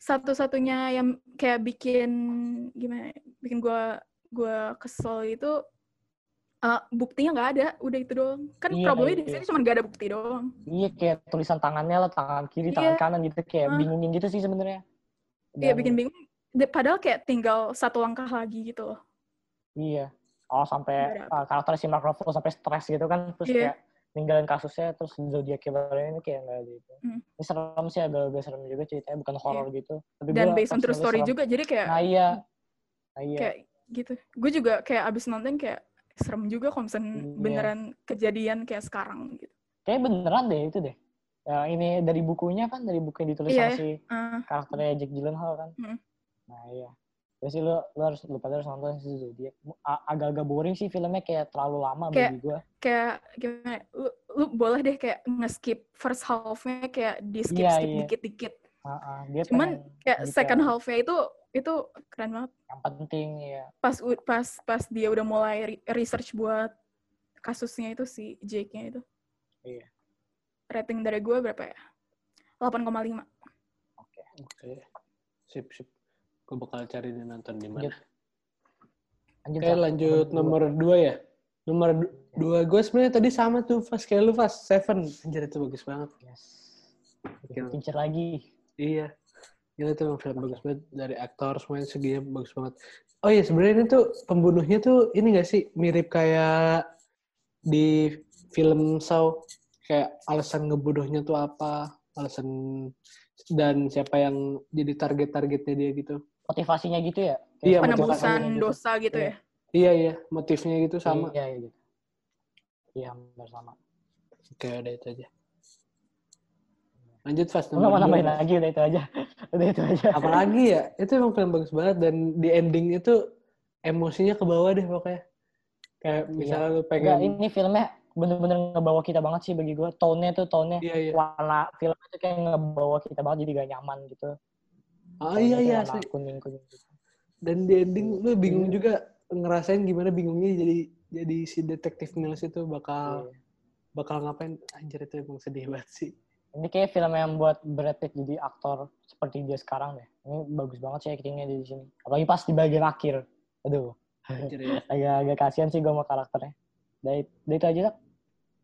satu-satunya yang kayak bikin gimana? ya, Bikin gua gua kesel itu eh, buktinya nggak ada, udah itu doang. Kan Iya, problemnya di iya. sini cuma nggak ada bukti doang. Iya kayak tulisan tangannya lah, tangan kiri, Iya. tangan kanan gitu kayak Hah. bingungin gitu sih sebenarnya. Iya bikin bingung. Padahal kayak tinggal satu langkah lagi gitu loh. Iya. Oh sampai uh, karakter si Mark Ruffalo sampai stres gitu kan, terus Iya. kayak ninggalin kasusnya, terus Zodiac Killer ini kayak nggak ada itu. Hmm. Ini serem sih, agak-agak serem juga ceritanya, bukan horor gitu. Tapi Dan based on true story serem. juga, jadi kayak Nah iya. Nah iya. kayak gitu. Gue juga kayak abis nonton kayak serem juga kalau misalnya Iya. beneran kejadian kayak sekarang gitu. Kayak beneran deh itu deh. Ya, ini dari bukunya kan, dari buku yang ditulis Iya, sama si Eh, karakternya Jack Gyllenhaal kan. Hmm. Nah iya. Terus sih lu, lu harus lu pada harus nonton si Zodiac. Agak-agak boring sih filmnya kayak terlalu lama Kayak- bagi gue. kayak gimana? ya, Lu, lu boleh deh kayak nge-skip first half-nya kayak di skip Iya, skip iya. dikit-dikit. Dia Cuman Kayak detail second half-nya itu itu keren banget. yang penting ya. Pas pas pas dia udah mulai re- research buat kasusnya itu si Jake-nya itu. Iya. Rating dari gue berapa ya? 8,5. Oke. Oke. Sip, sip. Gue bakal cari nih nonton di mana. Lanjut. Lanjut, Oke, nomor dua ya. Nomor du- dua gue sebenarnya tadi sama tuh Fast kayak lu Fast Seven. Anjir itu bagus banget. Yes. Oke. Pincer lagi. Iya. Gila tuh emang film bagus banget dari aktor semuanya seginya bagus banget. Oh iya sebenarnya ini tuh pembunuhnya tuh ini gak sih mirip kayak di film Saw kayak alasan ngebunuhnya tuh apa, alasan dan siapa yang jadi target-targetnya dia gitu. Motivasinya gitu ya. Iya, Penebusan gitu. dosa gitu Iya. ya. Iya iya, motifnya gitu sama. Iya, iya gitu. Iya, hampir sama. Oke, udah itu aja. Lanjut Fast Enggak mau nambahin lagi, udah itu aja. <laughs> udah itu aja. Apalagi ya, itu emang film bagus banget dan di ending itu emosinya ke bawah deh pokoknya. Kayak misalnya lu Enggak, pengen ini filmnya bener-bener ngebawa kita banget sih bagi gue. Tone-nya tuh, tone-nya. Iya iya. Warna filmnya tuh kayak ngebawa kita banget jadi gak nyaman gitu. Oh iya iya warna asli. Kuning-kuning gitu. Dan di ending lu bingung Iya. juga ngerasain gimana bingungnya jadi jadi si detektif Mills itu bakal Iya. bakal ngapain anjir itu emang sedih banget sih. Ini kayak film yang buat Brad Pitt jadi aktor seperti dia sekarang deh. Ini bagus banget sih actingnya di sini. Apalagi pas di bagian akhir. Aduh, Anjir ya. <laughs> agak-agak kasihan sih gue sama karakternya. Dari, dari itu aja, Sak.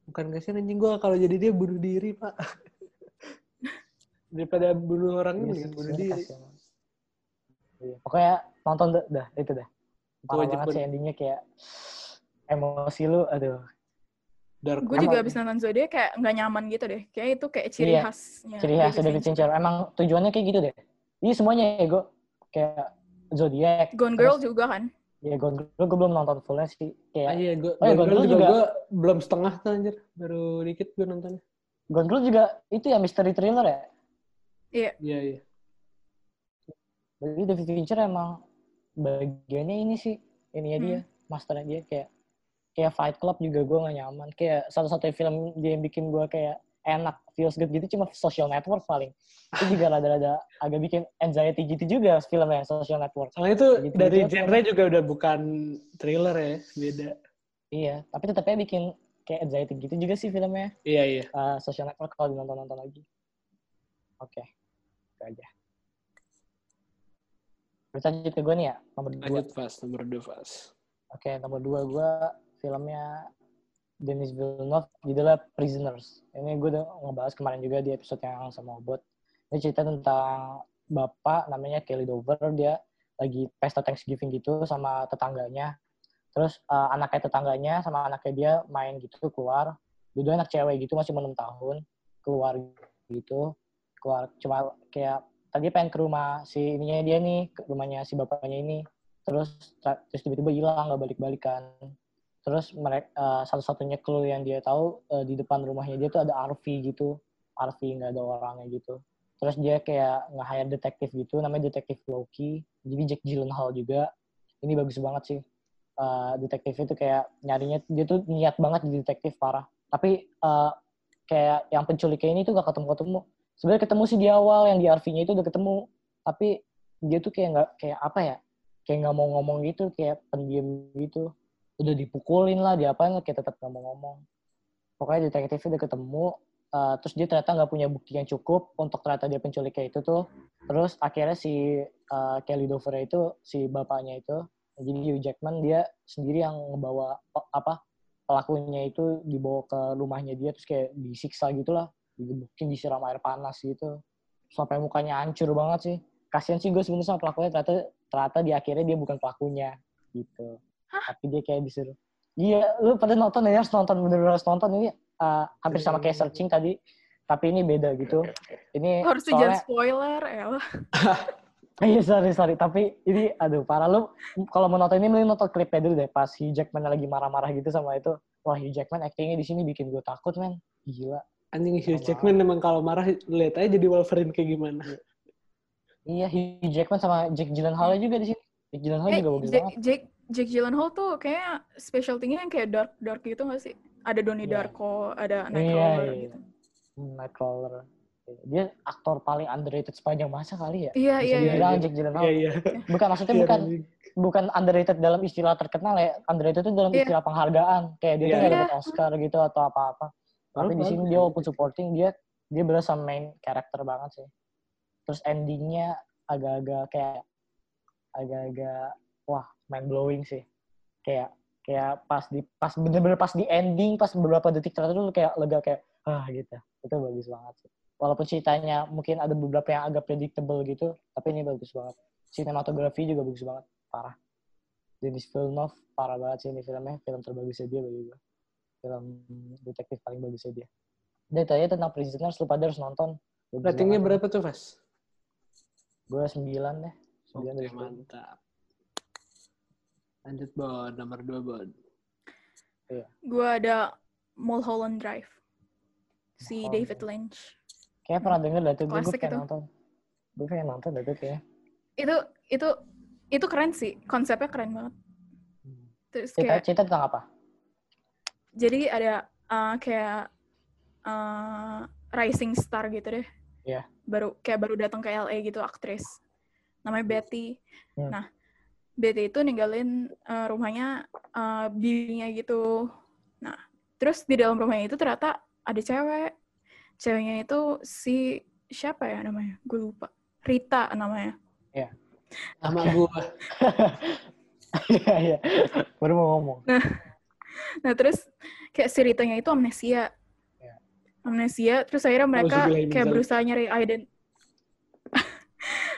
Bukan kasihan anjing gua kalau jadi dia bunuh diri, Pak. <laughs> Daripada bunuh orang Iya ini mendingan bunuh diri. kasihan. Iya. Pokoknya nonton dah, dah itu dah. Parah banget. sih endingnya kayak emosi lu, aduh. Dark Gue juga abis nonton Zodiac kayak nggak nyaman gitu deh. Kayak itu kayak ciri Iya, khasnya. Ciri khas David Fincher. Emang tujuannya kayak gitu deh. Iya semuanya ya, gue kayak Zodiac. Gone terus- Girl juga kan. Ya, Gone Girl gue belum nonton fullnya sih. Ah, Kayak iya, gua, Oh iya, Gone Girl Gone Girl juga, juga- gua belum setengah tuh anjir. Baru dikit gua nontonnya. Gone Girl juga itu ya mystery thriller ya. Iya. Iya, iya. Jadi David Fincher emang bagiannya ini sih ininya Hmm. dia, masternya dia kayak kayak Fight Club juga gue gak nyaman. Kayak satu-satunya film dia yang bikin gue kayak enak, feels good gitu cuma Social Network paling. Itu juga <laughs> rada-rada agak bikin anxiety gitu juga filmnya Social Network. Soalnya itu Gitu-gitu dari apa? genre juga udah bukan thriller ya, beda. Iya, tapi tetapnya bikin kayak anxiety gitu juga sih filmnya. Iya, iya. Uh, Social Network kalau dinonton-nonton lagi. Oke, itu aja. Terus lanjut ke gue nih ya, nomor dua. Lanjut fast, nomor dua fast. Oke, nomor dua gue filmnya Denis Villeneuve, judulnya Prisoners. Ini gue udah ngebahas kemarin juga di episode yang sama Obot. Ini cerita tentang bapak namanya Kelly Dover, dia lagi pesta Thanksgiving gitu sama tetangganya. Terus uh, anaknya tetangganya sama anaknya dia main gitu keluar. Dua anak cewek gitu masih 6 tahun keluar gitu. Keluar cuma kayak tadi pengen ke rumah si ininya dia nih, ke rumahnya si bapaknya ini. Terus terus tiba-tiba hilang nggak balik-balikan. Terus mereka satu-satunya clue yang dia tahu uh, di depan rumahnya dia tuh ada RV gitu. RV nggak ada orangnya gitu. Terus dia kayak nge-hire detektif gitu, namanya detektif Loki. Jadi Jack Gyllenhaal juga. Ini bagus banget sih. Uh, detektifnya tuh kayak nyarinya, dia tuh niat banget jadi detektif parah. Tapi uh, kayak yang penculiknya ini tuh gak ketemu-ketemu. Sebenarnya ketemu sih di awal, yang di RV-nya itu udah ketemu. Tapi dia tuh kayak nggak kayak apa ya? kayak nggak mau ngomong gitu kayak pendiam gitu udah dipukulin lah diapain lah kayak tetap nggak mau ngomong. Pokoknya detektifnya udah ketemu uh, terus dia ternyata nggak punya bukti yang cukup untuk ternyata dia penculiknya itu tuh. Terus akhirnya si uh, Kelly Dover itu si bapaknya itu jadi Hugh Jackman dia sendiri yang ngebawa apa pelakunya itu dibawa ke rumahnya dia terus kayak disiksa gitu lah digebukin disiram air panas gitu. Sampai mukanya hancur banget sih. Kasian sih gue sebenarnya sama pelakunya ternyata ternyata di akhirnya dia bukan pelakunya gitu tapi dia kayak disuruh iya lu pada nonton ya harus nonton bener-bener harus nonton ini uh, hampir sama kayak searching tadi tapi ini beda gitu. Ini Harus jangan soalnya spoiler, elah. <laughs> iya sorry sorry tapi ini aduh parah. Lu kalau mau nonton ini mending nonton klipnya dulu deh pas Hugh Jackman lagi marah-marah gitu sama itu. Wah Hugh Jackman actingnya di sini bikin gue takut men. Gila. Anjing Hugh. Jackman emang kalau marah lihat aja jadi Wolverine kayak gimana. iya Hugh Jackman sama Jake Gyllenhaal juga di sini Jake Gyllenhaal Eh, juga bagus Jake, banget Jake, Jake Gyllenhaal tuh kayaknya specialty-nya yang kayak dark dark gitu gak sih? Ada Donnie Iya. Darko, ada Iya, Nightcrawler iya. gitu. Hmm, Nightcrawler dia aktor paling underrated sepanjang masa kali ya Iya, bisa iya, iya. iya. Jake Gyllenhaal Iya iya. bukan maksudnya Iya, bukan bukan underrated dalam istilah terkenal ya underrated itu dalam Iya. istilah penghargaan kayak dia tuh Iya. nggak Iya. dapat Oscar gitu atau apa-apa tapi di sini dia walaupun supporting dia dia berasa main karakter banget sih terus endingnya agak-agak kayak agak-agak wah mind blowing sih. Kayak kayak pas di pas bener-bener pas di ending pas beberapa detik terakhir tuh kayak lega kayak ah gitu. Itu bagus banget sih. Walaupun ceritanya mungkin ada beberapa yang agak predictable gitu tapi ini bagus banget. Sinematografi juga bagus banget. Parah. Denis Villeneuve parah banget sih ini filmnya. Film terbagusnya dia bagi gue film detektif paling bagusnya dia tanya tentang Prisoners lu pada harus nonton. Ratingnya berapa tuh, Vas? gue sembilan deh Oke, dari sepuluh. mantap. Lanjut, Bon. Nomor dua, Bon. Gue ada Mulholland Drive. Si Mulholland David. Lynch. kayaknya pernah denger dah tuh gue Klasik pengen itu. nonton gue pengen nonton dah tuh kayaknya Itu itu itu keren sih. Konsepnya keren banget. Terus cerita kayak cerita tentang apa jadi ada uh, kayak uh, rising star gitu deh. Iya. Baru kayak baru datang ke LA gitu aktris. Namanya Betty. Hmm. Nah, Betty itu ninggalin uh, rumahnya uh, bibinya gitu. Nah, terus di dalam rumahnya itu ternyata ada cewek. Ceweknya itu si siapa ya namanya? Gue lupa. Rita namanya. Sama gua. <laughs> iya iya baru mau ngomong Nah, terus kayak si Ritanya itu amnesia. Ya. Amnesia, terus akhirnya mereka Auzubillahi min kayak berusaha nyari ident.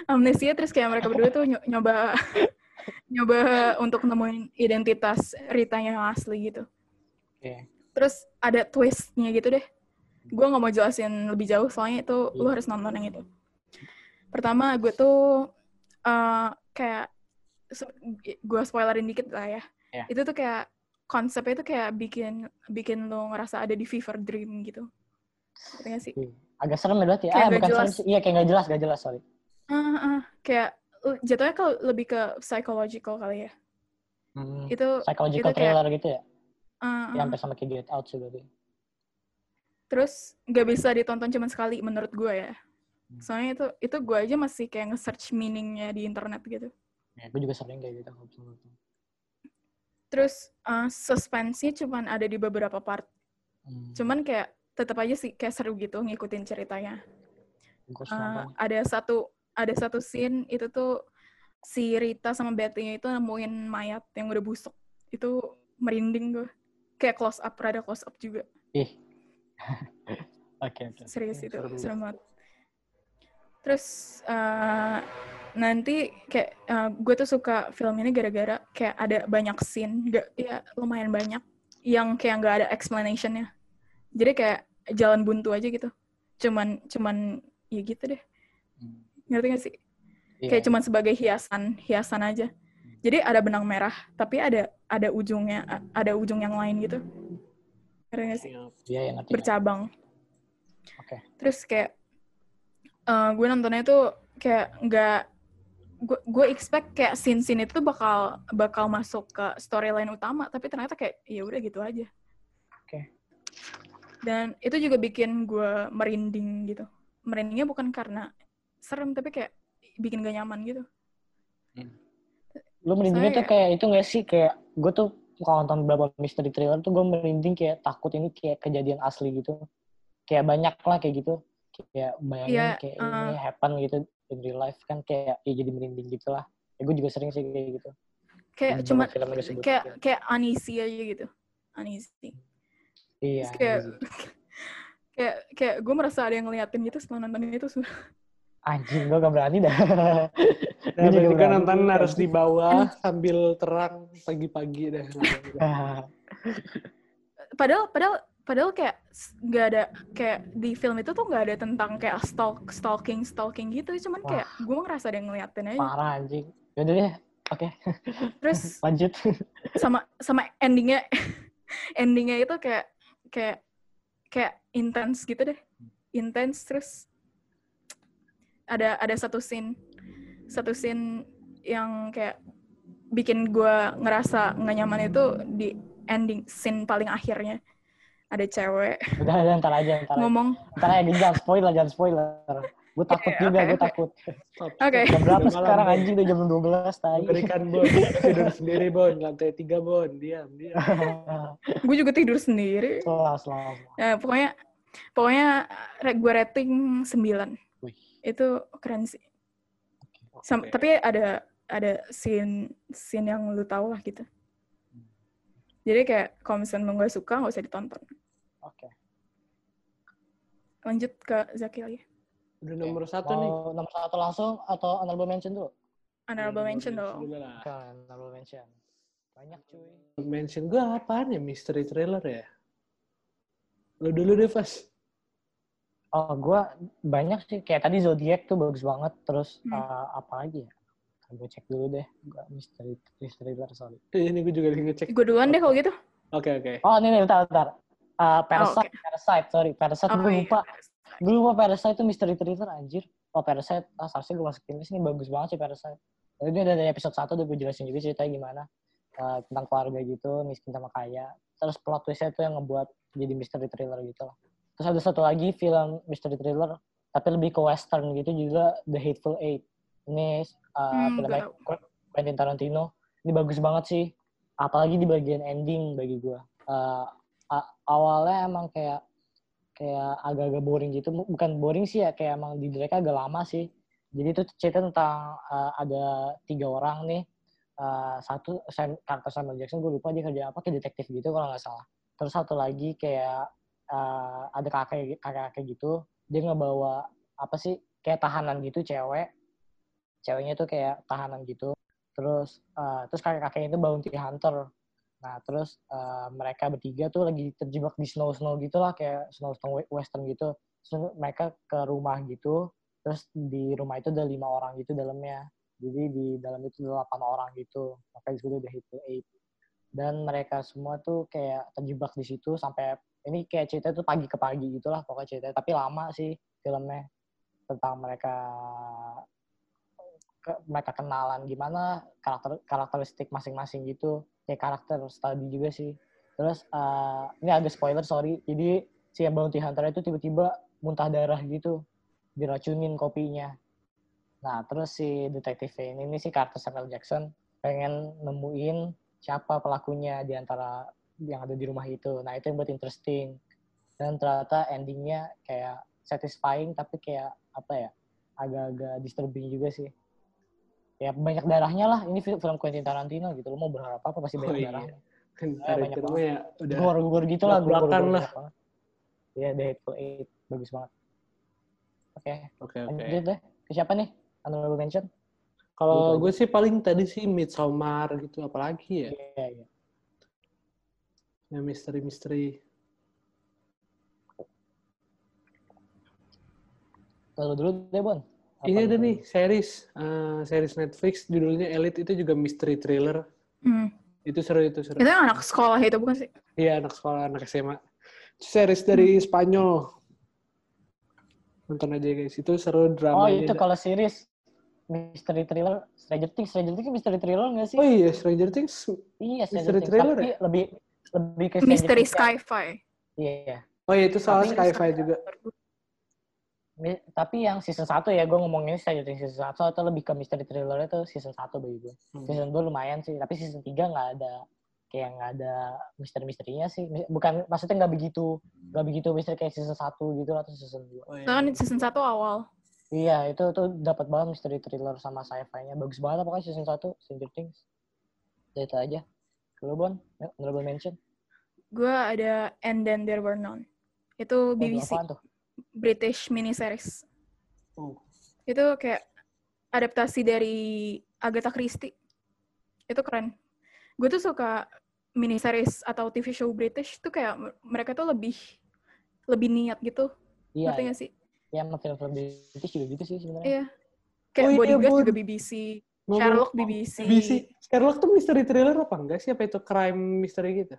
Amnesia, terus kayak mereka berdua tuh nyo- nyoba <laughs> nyoba untuk nemuin identitas Ritanya yang asli gitu. oke Terus ada twistnya gitu deh. Gue nggak mau jelasin lebih jauh, soalnya itu lu Iya. harus nonton yang itu. Pertama, gue tuh eh, kayak gue spoilerin dikit lah ya. Iya. Itu tuh kayak konsepnya tuh kayak bikin bikin lo ngerasa ada di fever dream gitu. Nggak sih? agak serem ya berarti Kayak ah bukan serem jelas. sih iya kayak nggak jelas nggak jelas sorry Ah, ah, kayak uh, jatuhnya kalau lebih ke psychological kali ya. Itu psychological itu kayak- thriller gitu ya ah. sampai sama kayak Get Out sih berarti terus nggak bisa ditonton cuma sekali menurut gue ya. Hmm. Soalnya itu itu gue aja masih kayak nge-search meaningnya di internet gitu. ya gue juga sering kayak gitu kalau bisa nonton. Terus uh, suspense-nya cuman ada di beberapa part. Hmm, Cuman kayak tetap aja sih kayak seru gitu ngikutin ceritanya. Uh, ada satu ada satu scene itu tuh si Rita sama Betty itu nemuin mayat yang udah busuk. Itu merinding gue. Kayak close up, rada close up juga. ih <laughs> oke oke Serius itu, serem. serem banget. Terus uh, nanti kayak uh, gue tuh suka film ini gara-gara kayak ada banyak scene, gak, ya lumayan banyak yang kayak nggak ada explanation-nya. Jadi kayak jalan buntu aja gitu. Cuman cuman ya gitu deh. Ngerti gak sih? Iya. Kayak cuman sebagai hiasan, hiasan aja. Jadi ada benang merah, tapi ada ada ujungnya, ada ujung yang lain gitu. Ngerti gak sih? Siap. iya ya ngerti ngerti. Bercabang. Oke. Terus kayak eh, gue nontonnya tuh kayak nggak gue gue expect kayak scene scene itu bakal bakal masuk ke storyline utama tapi ternyata kayak ya udah gitu aja. Oke. Dan itu juga bikin gue merinding gitu. Merindingnya bukan karena serem tapi kayak bikin gak nyaman gitu. Lu merindingnya tuh kayak itu gak sih kayak gue tuh kalau nonton beberapa mystery thriller tuh gue merinding kayak takut ini kayak kejadian asli gitu. Kayak banyak lah kayak gitu. Kayak bayangin Iya, kayak uh. ini happen gitu in real life kan kayak ya jadi merinding gitu lah. Ya gue juga sering sih kayak gitu. kayak cuma kayak kayak uneasy aja gitu uneasy Iya. Terus kayak <laughs> kayak kayak gue merasa ada yang ngeliatin gitu setelah nonton itu Anjing gue gak berani dah. <laughs> Nah, berarti kan berani nonton harus di bawah sambil terang pagi-pagi deh. <laughs> padahal padahal padahal kayak nggak ada kayak di film itu tuh nggak ada tentang kayak stalk stalking stalking gitu cuman kayak gue ngerasa ada yang ngeliatin aja Parah anjing. Yaudah deh. Oke, terus <laughs> lanjut. sama sama endingnya endingnya itu kayak kayak kayak intens gitu deh intens terus ada ada satu scene satu scene yang kayak bikin gue ngerasa nggak nyaman itu di ending scene paling akhirnya ada cewek Udah, udah ntar aja, ntar aja. ngomong Ntar aja, jangan spoiler, jangan spoiler. Gue takut Oke, juga, oke, gue oke. takut. Oke. Jam berapa sekarang anjing? Udah jam 12 tadi. Berikan Bon. Tidur sendiri Bon. Lantai tiga Bon. Diam, diam. <laughs> gue juga tidur sendiri Selas, selas. Nah, pokoknya pokoknya gue rating 9 Wih. Itu keren sih Sam- Oke. tapi ada ada scene scene yang lu tahu lah gitu jadi kayak kalau misalnya nggak suka nggak usah ditonton Oke. lanjut ke Zaki lagi Udah nomor satu nih. Mau nomor satu langsung atau honorable mention dulu? honorable mention dong. Oke, honorable mention. Banyak cuy. Mention gue apaan ya? Mystery trailer ya? Lu dulu deh, Fas. Oh, gue banyak sih. Kayak tadi Zodiac tuh bagus banget. Terus Hmm. eh, apa lagi ya? Gue cek dulu deh. Gua mystery, mystery thriller, sorry. Eh, Ini gue juga lagi ngecek. gue duluan deh kalau gitu Oke, oke. Oh, ini nih, bentar, bentar. Eh, Parasite, oke. Parasite, sorry. Parasite, oh gue iya lupa. Gue lupa Parasite itu mystery thriller, anjir. Oh, Parasite, ah, seharusnya gue masukin list ini bagus banget sih Parasite. Jadi Ini udah dari episode 1 udah gue jelasin juga ceritanya gimana. Eh, tentang keluarga gitu, miskin sama kaya. Terus plot twistnya tuh yang ngebuat jadi mystery thriller gitu lah. Terus ada satu lagi film mystery thriller, tapi lebih ke western gitu juga, The Hateful Eight. Ini uh, Hmm, filmnya gua Quentin Tarantino. Ini bagus banget sih. Apalagi di bagian ending bagi gue. Uh, awalnya emang kayak kayak agak-agak boring gitu. Bu- Bukan boring sih ya, kayak emang di direct agak lama sih. Jadi itu cerita tentang uh, ada tiga orang nih. Uh, satu Sam, karakter Samuel Jackson gue lupa dia kerja apa kayak detektif gitu kalau nggak salah. Terus satu lagi kayak uh, ada kakek kakek gitu. Dia ngebawa apa sih kayak tahanan gitu cewek. Ceweknya tuh kayak tahanan gitu. Terus uh, terus kakek kakeknya itu bounty hunter. Nah, terus uh, mereka bertiga tuh lagi terjebak di snow-snow gitu lah, kayak snow-snow western gitu. Terus mereka ke rumah gitu, terus di rumah itu ada lima orang gitu dalamnya. Jadi di dalam itu ada delapan orang gitu. Makanya disebut The Hateful Eight. Dan mereka semua tuh kayak terjebak di situ sampai ini kayak cerita tuh pagi ke pagi gitu lah pokoknya cerita. Tapi lama sih filmnya tentang mereka ke- mereka kenalan gimana karakter karakteristik masing-masing gitu. Kayak karakter study juga sih. Terus eh, ini agak spoiler sorry. Jadi si bounty hunter itu tiba-tiba muntah darah gitu. Diracunin kopinya. Nah terus si detektif ini, ini si karakter Samuel Jackson. Pengen nemuin siapa pelakunya di antara yang ada di rumah itu. Nah itu yang buat interesting. Dan ternyata endingnya kayak satisfying tapi kayak apa ya agak-agak disturbing juga sih. Ya banyak darahnya lah. Ini film, film Quentin Tarantino gitu. Lo mau berharap apa pasti Oh, banyak iya. darahnya. Ntar banyak mah ya udah. gor-gor gitu lah gor-gor lah. banyak banget. ya The Hateful Eight. Bagus banget. Oke. Oke, oke. lanjut deh. Ke siapa nih? Honorable mention Kalau Gitu gue sih paling tadi sih Midsommar gitu, apalagi ya? iya iya Yang misteri-misteri. lalu dulu deh Bon Apa Ini ada nih series, eh, series Netflix judulnya Elite itu juga mystery thriller. Hmm. Itu seru itu seru. itu yang anak sekolah itu bukan sih Iya anak sekolah anak SMA. Series dari Spanyol. Nonton aja guys, itu seru oh dramanya. itu kalau series mystery thriller Stranger Things Stranger Things mystery thriller nggak sih Oh iya Stranger Things. iya mystery Stranger Things thriller tapi ya? lebih lebih ke Mystery kayak- Sci-Fi iya Oh iya itu salah Tapi- sci-fi juga. Mi- Tapi yang season 1 ya, gue ngomongin Stranger Things season 1 atau lebih ke mystery thriller itu season 1 bagi gue. Hmm. Season 2 lumayan sih, tapi season 3 nggak ada kayak nggak ada misteri-misterinya sih. Bukan maksudnya nggak begitu nggak begitu misteri kayak season 1 gitu atau season 2. Oh, iya. Soalnya kan season 1 awal. Iya, itu tuh dapat banget misteri thriller sama sci-fi-nya. Bagus banget pokoknya season 1 Stranger Things. Itu aja. Kalau Bon, honorable mention. Gue ada And Then There Were None. Itu BBC, tuh? British miniseries. Oh. Itu kayak adaptasi dari Agatha Christie. Itu keren. Gue tuh suka miniseries atau TV show British tuh kayak mereka tuh lebih lebih niat gitu. Iya, Ngerti iya. gak sih? Ya sama film-film British juga gitu sih sebenarnya. Iya. Kayak Oh iya, Bodyguard juga BBC. Ngomong- Sherlock BBC. BBC. Sherlock tuh mystery thriller apa enggak sih? Apa itu crime mystery gitu?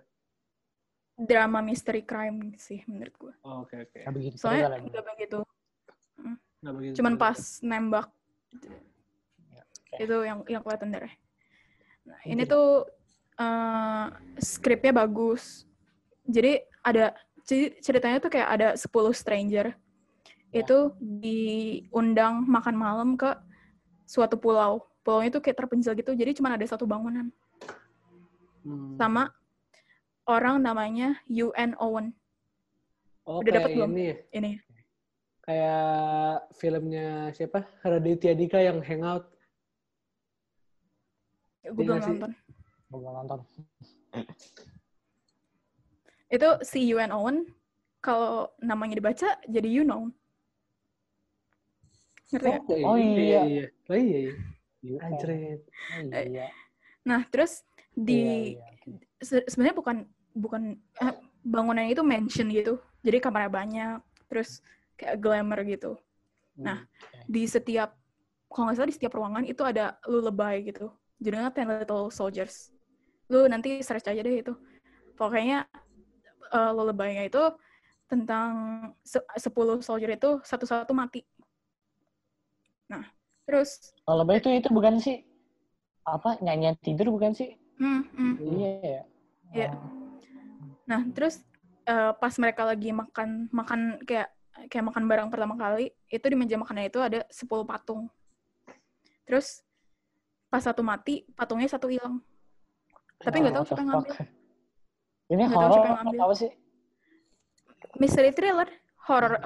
Drama mystery crime sih menurut gue. Oh, Oke, oke. Nggak begitu Soalnya nggak begitu. Nggak begitu. Cuman pas nembak Ya, oke. itu yang yang kelihatan darah. Nah, ini tuh eh, skripnya bagus. Jadi ada ceritanya tuh kayak ada 10 stranger. Ya. Itu diundang makan malam ke suatu pulau. Pulaunya tuh kayak terpencil gitu. Jadi cuma ada satu bangunan Hmm. sama orang namanya UN Owen. Oh, udah dapet kayak belum? ini ya? Ini Kayak filmnya siapa? Raditya Dika yang Hangout. gue Iya belum nonton. Gua belum nonton. Itu si UN Owen kalau namanya dibaca jadi you know. Ngerti kayak Oh, gitu. iya. iya. Oh iya, iya. Iya. Anjrit. Oh, iya. Nah, terus di Iya, iya. se- sebenarnya bukan bukan eh, bangunan itu mansion gitu. Jadi kamarnya banyak, terus kayak glamour gitu. Nah, di setiap kalau nggak salah di setiap ruangan itu ada lullaby gitu. Judulnya Ten Little Soldiers. Lu nanti search aja deh itu. Pokoknya uh, lullaby-nya itu tentang se- 10 soldier itu satu-satu mati. Nah, terus Kalau lebih itu itu bukan sih apa nyanyian tidur bukan sih? hmm, hmm. Iya ya. Iya. Oh. Nah, terus eh, pas mereka lagi makan makan kayak kayak makan bareng pertama kali, itu di meja makannya itu ada 10 patung. Terus pas satu mati, patungnya satu hilang. Tapi nggak tahu What the siapa yang ngambil. Ini tahu horor apa sih? Mystery thriller, horror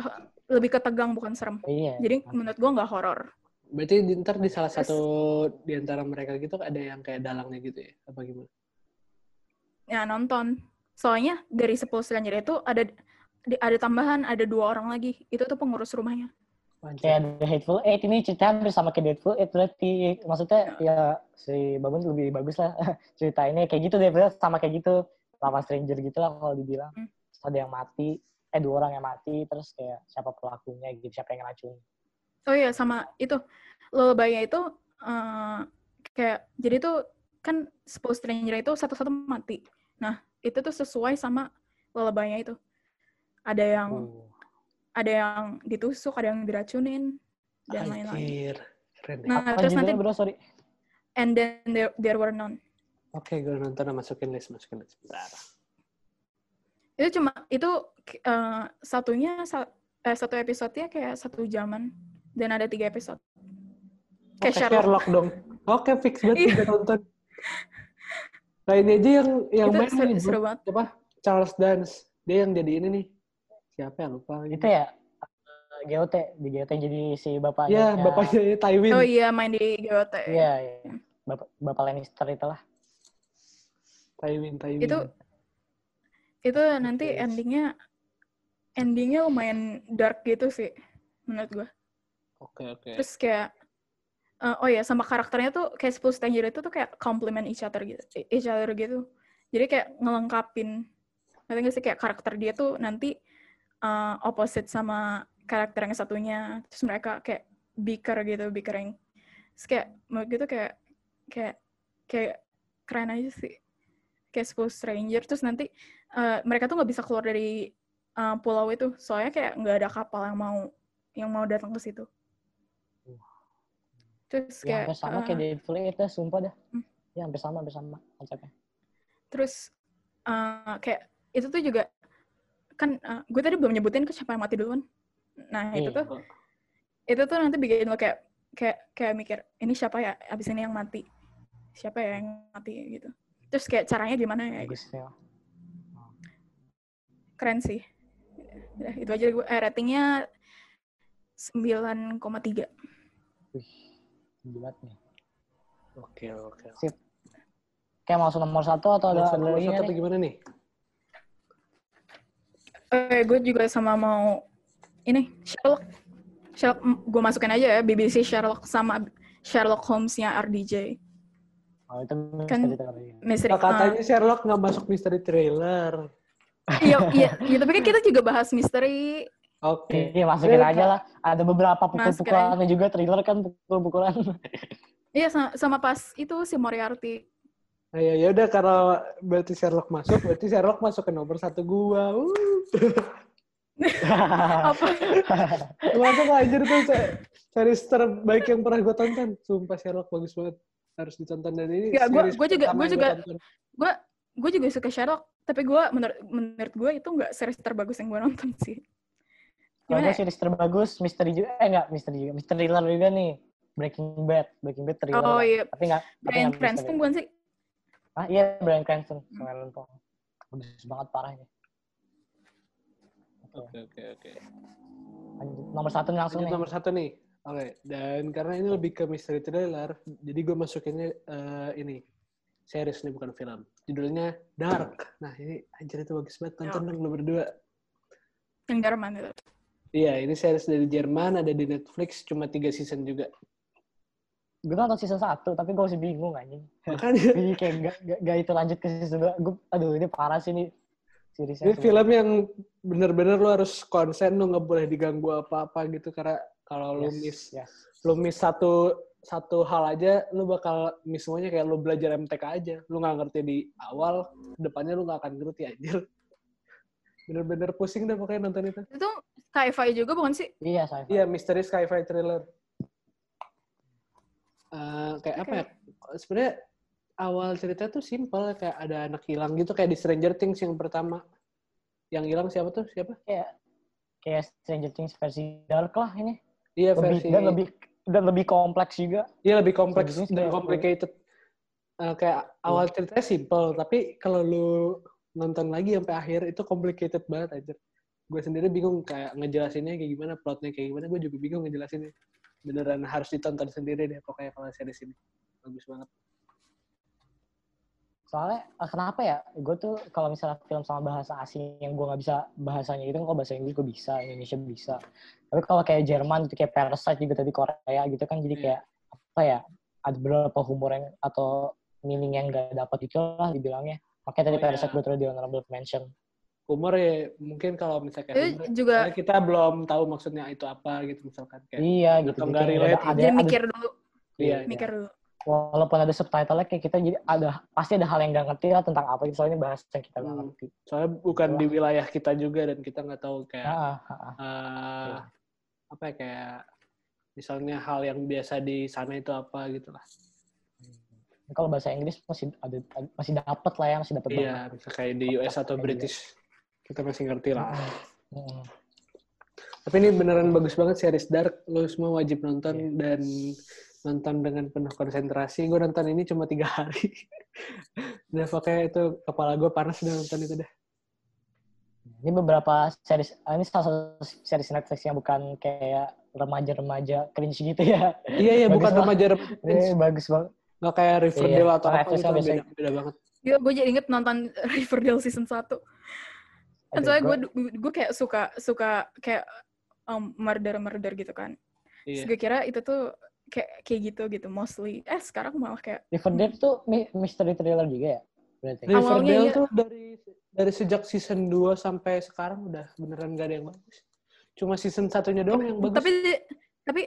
lebih ke tegang bukan serem. Iya. Jadi menurut gua nggak horor. Berarti di, ntar di salah Terus- satu di antara mereka gitu ada yang kayak dalangnya gitu ya? Apa gimana? Ya nonton. Soalnya dari 10 stranger itu ada di- ada tambahan, ada dua orang lagi. Itu tuh pengurus rumahnya. Kayak The Hateful Eight ini cerita hampir sama kayak The Hateful Eight berarti maksudnya ya si Babun lebih bagus lah <laughs> cerita ini kayak gitu deh sama kayak gitu lama stranger gitu lah kalau dibilang Hmm. Ada yang mati eh dua orang yang mati terus kayak siapa pelakunya gitu siapa yang ngeracun Oh iya sama itu lullaby itu eh, kayak jadi tuh kan 10 stranger itu satu-satu mati. Nah, itu tuh sesuai sama lullaby itu. Ada yang Oh. ada yang ditusuk, ada yang diracunin dan lain-lain. Nah, apa terus nanti bro sorry and then there, there were none. Oke, gue nonton masukin list, masukin list. Bentar. Itu cuma itu eh, satunya sa- eh, satu episode-nya kayak satu jaman dan ada tiga episode. Oke, Kayak Sherlock. Sherlock. dong. Oke, fix banget gue nonton. Nah ini aja yang yang itu main seru, nih, seru banget. siapa? Charles Dance. Dia yang jadi ini nih. Siapa ya lupa lagi. itu ya eh, GOT di GOT jadi si bapaknya Iya, bapaknya Tywin. Oh iya main di GOT. iya iya bapak bapak Lannister itulah Tywin, Tywin. Itu itu nanti endingnya endingnya lumayan dark gitu sih menurut gua. Oke, oke. Terus kayak eh, oh ya sama karakternya tuh kayak 10 Stranger itu tuh kayak complement each other gitu, each other gitu. Jadi kayak ngelengkapin. Nanti nggak sih kayak karakter dia tuh nanti eh, opposite sama karakter yang satunya. Terus mereka kayak bicker gitu, bickering. Terus kayak menurut gitu kayak kayak kayak keren aja sih. Kayak 10 Stranger terus nanti eh, mereka tuh nggak bisa keluar dari eh, pulau itu. Soalnya kayak nggak ada kapal yang mau yang mau datang ke situ. Terus ya kayak hampir sama eh, kayak Hateful Eight dah sumpah dah Hmm. ya hampir sama hampir sama konsepnya terus eh, kayak itu tuh juga kan gue tadi belum nyebutin ke siapa yang mati duluan. Nah itu Iya. tuh itu tuh nanti bikin lo kayak kayak kayak mikir ini siapa ya abis ini yang mati siapa ya yang mati gitu terus kayak caranya gimana ya gitu. Ya. keren sih Udah, itu aja gue eh, ratingnya 9,3 Wih, bulat nih. Oke, oke. Sip. Kayak masuk nomor satu atau ada, nomor satu nih? gimana nih? eh gue juga sama mau ini Sherlock Sherlock gue masukin aja ya BBC Sherlock sama Sherlock Holmes-nya RDJ Oh, itu Kan- misteri tadi. misteri Nah, katanya Sherlock nggak masuk misteri trailer. iya <laughs> iya iya tapi kan kita juga bahas misteri Oke. Iya, masukin aja lah. Ada beberapa Masukin pukul-pukulannya juga thriller kan pukul-pukulan. iya sama, sama pas itu si Moriarty Nah, ya ya udah kalau berarti Sherlock masuk, berarti Sherlock masuk ke nomor satu gua. Uh. <laughs> apa Masuk anjir tuh se- series terbaik yang pernah gue tonton. Sumpah Sherlock bagus banget. Harus ditonton dan ini. Ya, gua- series gua juga- yang juga- gue gue juga suka Sherlock tapi gue menurut menurut gue itu nggak series terbagus yang gue nonton <laughs> sih Kalau gimana gue ya? series terbagus, misteri juga. Eh, enggak, misteri juga. Misteri thriller juga nih. Breaking Bad. Breaking Bad thriller. oh iya Tapi nggak Cranston misteri. bukan sih Ah, iya, Bryan Cranston. Hmm. Paul. Bagus banget parah ini. Oke, Oke oke oke. lanjut. Nomor satu nih langsung Lanjut nih. nomor satu nih. Oke. Dan karena ini lebih ke misteri thriller, jadi gue masukinnya eh, ini series nih bukan film. Judulnya Dark. Nah ini anjir itu bagus banget. Tonton dong nomor dua. yang Jerman itu Iya, ini series dari Jerman, ada di Netflix, cuma tiga season juga. Gue nonton season 1, tapi gue masih bingung anjing. Makanya <laughs> Jadi kayak gak, gak, gak itu lanjut ke season 2. Gue, aduh ini parah sih nih. Seriesnya. ini film yang bener-bener lu harus konsen, lu nggak boleh diganggu apa-apa gitu. Karena kalau lu miss, yes. lu miss satu satu hal aja, lu bakal miss semuanya kayak lu belajar MTK aja. Lu nggak ngerti di awal, depannya lu nggak akan ngerti anjir. Bener-bener pusing deh pokoknya nonton itu. itu sci-fi juga bukan sih Iya, saya. Iya, misteri sci-fi thriller. Eh, kayak apa Oke. ya? Sebenarnya awal cerita tuh simple kayak ada anak hilang gitu kayak di Stranger Things yang pertama. Yang hilang siapa tuh? Siapa? Kayak, kayak Stranger Things versi dark lah ini. Iya Lebih, versi dan lebih dan lebih kompleks juga. Iya lebih kompleks dan complicated. Eh, kayak awal ceritanya simple, tapi kalau lu nonton lagi sampai akhir itu complicated banget aja. Gue sendiri bingung kayak ngejelasinnya kayak gimana, plotnya kayak gimana, gue juga bingung ngejelasinnya. Beneran harus ditonton sendiri deh pokoknya kalau series ini. Bagus banget. Soalnya eh, kenapa ya? Gue tuh kalau misalnya film sama bahasa asing yang gue nggak bisa bahasanya itu, kalau bahasa Inggris gue bisa, Indonesia bisa. Tapi kalau kayak Jerman itu kayak Parasite juga tadi Korea gitu kan, jadi Iya. kayak apa ya? Ada beberapa humor yang atau meaning yang gak dapat itu lah dibilangnya. Makanya tadi Oh, iya. Parasite gue taruh di honorable mention. Humor ya mungkin kalau misalnya kayak itu humor, juga kita belum tahu maksudnya itu apa gitu misalkan kayak Iya gitu. kayak relate ada, ada, jadi ada- mikir dulu iya, mikir dulu walaupun ada subtitle kayak kita jadi ada pasti ada hal yang nggak ngerti lah tentang apa itu soalnya bahasa yang kita nggak Hmm. ngerti. soalnya bukan di wilayah kita juga dan kita nggak tahu kayak Nah, ah, ah. eh, Iya. apa ya kayak misalnya hal yang biasa di sana itu apa gitu lah. kalau bahasa Inggris masih ada masih dapat lah ya masih dapat Iya, misalnya kayak di US atau British kita masih ngerti lah. Hmm. Tapi ini beneran bagus banget series Dark. Lo semua wajib nonton Iya. dan nonton dengan penuh konsentrasi. Gue nonton ini cuma tiga hari. <laughs> udah pokoknya itu kepala gue panas udah nonton itu deh. Ini beberapa series ah, ini salah satu series Netflix yang bukan kayak remaja-remaja cringe gitu ya. Iya iya <laughs> Bagus bukan remaja Ini remaja. bagus banget. Nggak kayak Riverdale Iya, atau apa gitu. Beda, beda banget. Iya, gue jadi inget nonton <laughs> Riverdale season 1. Kan Aduh, soalnya gue gua- gue kayak suka suka kayak um, murder murder gitu kan. Terus Iya. gue kira itu tuh kayak kayak gitu gitu mostly. Eh sekarang malah kayak Riverdale tuh mi- mystery thriller juga ya? Berarti. Awalnya Riverdale iya. tuh dari dari sejak season 2 sampai sekarang udah beneran gak ada yang bagus. Cuma season satunya doang yang bagus. tapi tapi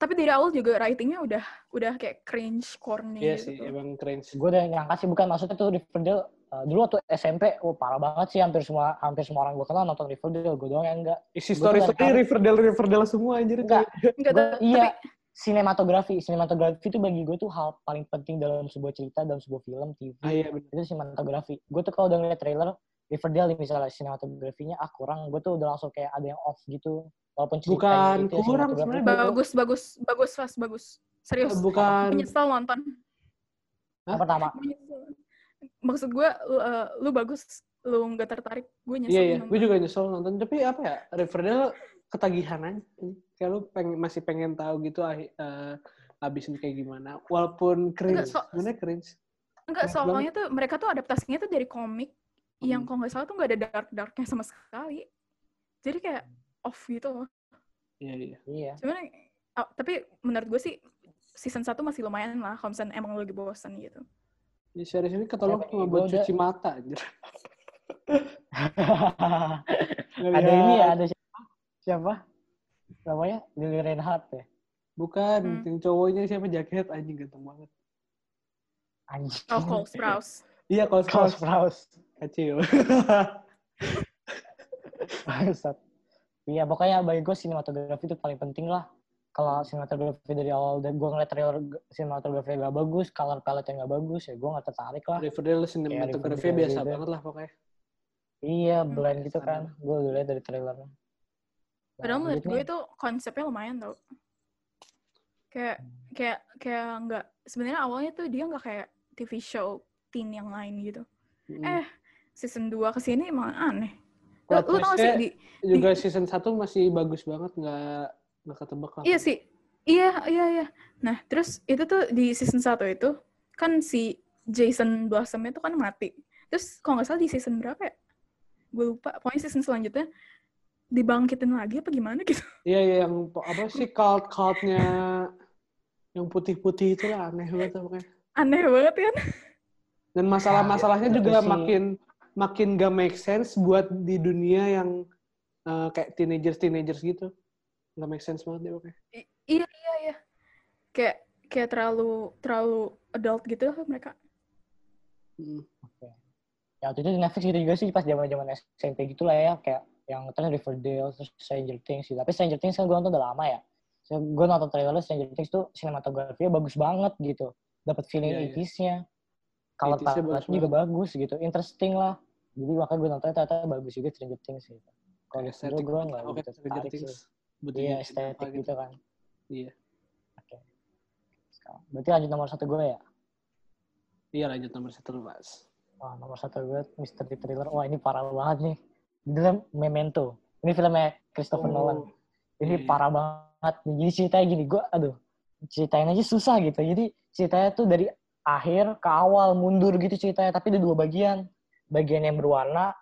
tapi dari awal juga writingnya udah udah kayak cringe corny iya gitu. sih, emang sih. Gue udah nyangka sih bukan maksudnya tuh Riverdale uh, dulu waktu SMP, oh parah banget sih hampir semua hampir semua orang gue kenal nonton Riverdale, gue doang yang enggak. Isi tuh story story. Riverdale Riverdale semua anjir. Enggak, Enggak, Gua- tapi iya, sinematografi, sinematografi itu bagi gue tuh hal paling penting dalam sebuah cerita, dalam sebuah film, TV, Ah iya bener. itu sinematografi. Gue tuh kalau udah ngeliat trailer, Riverdale misalnya sinematografinya ah kurang gue tuh udah langsung kayak ada yang off gitu walaupun ceritanya Bukan itu ya, kurang sebenarnya. Bagus, bagus, bagus, Fas, bagus. Serius. Bukan Gue nyesel nonton. Hah? yang pertama nyesel. Maksud gue, lu, eh, lu bagus, lu nggak tertarik. Gue nyesel. Iya iya, nonton. gue juga nyesel nonton. Tapi apa ya, Riverdale ketagihan aja. Kayak lu pengen, masih pengen tahu gitu ah, eh, abis ini kayak gimana. Walaupun cringe, so- sebenarnya cringe. Enggak, Banyak soalnya tuh mereka tuh adaptasinya tuh dari komik yang Hmm. kalau nggak salah tuh nggak ada dark-darknya sama sekali. Jadi kayak off gitu loh. Iya iya. iya Cuman, oh, tapi menurut gue sih season 1 masih lumayan lah kalau misalnya emang lu lagi bosan gitu. Di series ini ketolong cuma buat udah- cuci mata anjir. <laughs> ada ini ya ada siapa siapa namanya Lily Reinhardt ya Bukan, Hmm. yang cowoknya siapa jaket anjing ganteng banget. anjing Oh, Cole Sprouse. Iya, Cole sekarang Sprouse kecil. Bangsat. Iya, pokoknya bagi gue sinematografi itu paling penting lah. Kalau sinematografi dari awal gue ngeliat trailer sinematografi gak bagus, color palette yang gak bagus, ya gue gak tertarik lah. Riverdale sinematografi Riverdale biasa banget lah pokoknya. Iya, Hmm. blend gitu kan. Gue udah liat dari trailernya. Padahal Nah, menurut gue lanjutnya. itu konsepnya lumayan tau. Kayak kayak kayak nggak sebenarnya awalnya tuh dia nggak kayak TV show teen yang lain gitu. Mm. Eh season 2 ke sini emang aneh. Lu, Plot lu tau gak sih di, juga season 1 masih bagus banget, nggak nggak ketebak lah. Iya sih. Iya, iya, iya. Nah, terus itu tuh di season 1 itu kan si Jason Blossom itu kan mati. Terus kalau nggak salah di season berapa ya? Gue lupa. Pokoknya season selanjutnya dibangkitin lagi apa gimana gitu. <laughs> Iya, iya yang apa sih cult cultnya yang putih-putih itu lah aneh banget pokoknya. Aneh banget kan? Dan masalah-masalahnya itu juga sih- makin makin gak make sense buat di dunia yang eh, kayak teenagers teenagers gitu. Gak make sense banget deh pokoknya. I- iya, iya, iya. Kayak kayak terlalu terlalu adult gitu lah mereka. Mm. Ya waktu itu di Netflix gitu juga sih pas zaman zaman SMP gitu lah ya kayak yang terus Riverdale terus Stranger Things gitu. Tapi Stranger Things kan gue nonton udah lama ya. So, gue nonton trailernya Stranger Things tuh sinematografinya bagus banget gitu. Dapat feeling iya. 80s-nya. Color 80s-nya bagus palette juga bagus gitu. Interesting lah. Jadi makanya gue nonton ternyata bagus juga Stranger Things gitu. Kalau Riverdale gue nggak Oke, gitu Stranger Things. Iya estetik apa gitu kan. Iya. Oke. Sekarang. Berarti lanjut nomor satu gue ya. Iya lanjut nomor satu lu, Mas. Wah, nomor satu gue Mystery Thriller. Wah, ini parah banget nih. Judulnya Memento. Ini filmnya Christopher Oh, Nolan. Ini iya. parah banget. Jadi ceritanya gini, gue, aduh, ceritain aja susah gitu. Jadi ceritanya tuh dari akhir ke awal, mundur gitu ceritanya. Tapi ada dua bagian. Bagian yang berwarna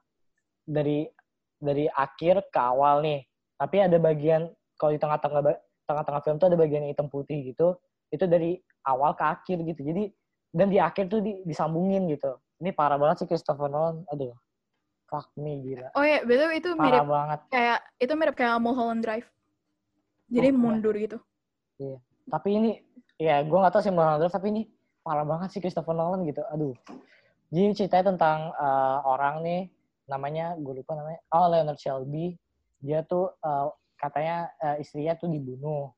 dari dari akhir ke awal nih. Tapi ada bagian, kalau di tengah-tengah tengah-tengah film tuh ada bagian yang hitam putih gitu. Itu dari awal ke akhir gitu. Jadi, dan di akhir tuh di- disambungin gitu. Ini parah banget sih Christopher Nolan. Aduh, fuck me gila. Oh ya, betul itu Parah mirip banget. kayak itu mirip kayak Mulholland Drive. Jadi Oh, mundur gitu. Tapi ini, ya gue gak tau sih Mulholland Drive, tapi ini parah banget sih Christopher Nolan gitu. Aduh. Jadi ceritanya tentang eh, orang nih, namanya, gue lupa namanya, oh Leonard Shelby. Dia tuh eh, katanya eh, istrinya tuh dibunuh.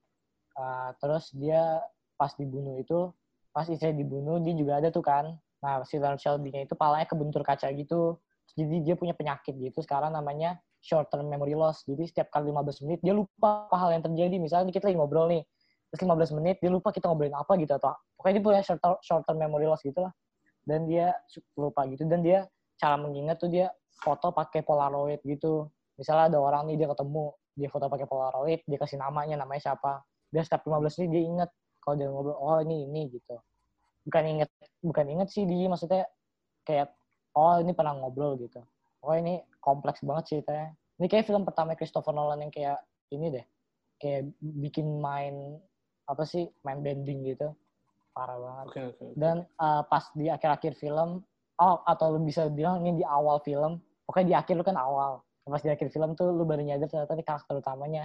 Eh, terus dia pas dibunuh itu, pas istrinya dibunuh, dia juga ada tuh kan. Nah, si Leonard Shelby-nya itu palanya kebentur kaca gitu. Jadi dia punya penyakit gitu, sekarang namanya short term memory loss. Jadi setiap kali 15 menit dia lupa apa hal yang terjadi. Misalnya kita lagi ngobrol nih, terus 15 menit dia lupa kita ngobrolin apa gitu atau pokoknya dia punya short term, short term memory loss gitu lah. Dan dia lupa gitu dan dia cara mengingat tuh dia foto pakai polaroid gitu. Misalnya ada orang nih dia ketemu, dia foto pakai polaroid, dia kasih namanya, namanya siapa. Dia setiap 15 menit dia inget kalau dia ngobrol, oh ini ini gitu. Bukan inget, bukan inget sih dia maksudnya kayak oh ini pernah ngobrol gitu. Oh ini kompleks banget ceritanya. Ini kayak film pertama Christopher Nolan yang kayak ini deh. Kayak bikin main apa sih main bending gitu. Parah banget. Oke, oke. oke. Dan uh, pas di akhir-akhir film, oh atau lu bisa bilang ini di awal film, pokoknya di akhir lu kan awal. Pas di akhir film tuh lu baru nyadar ternyata ini karakter utamanya.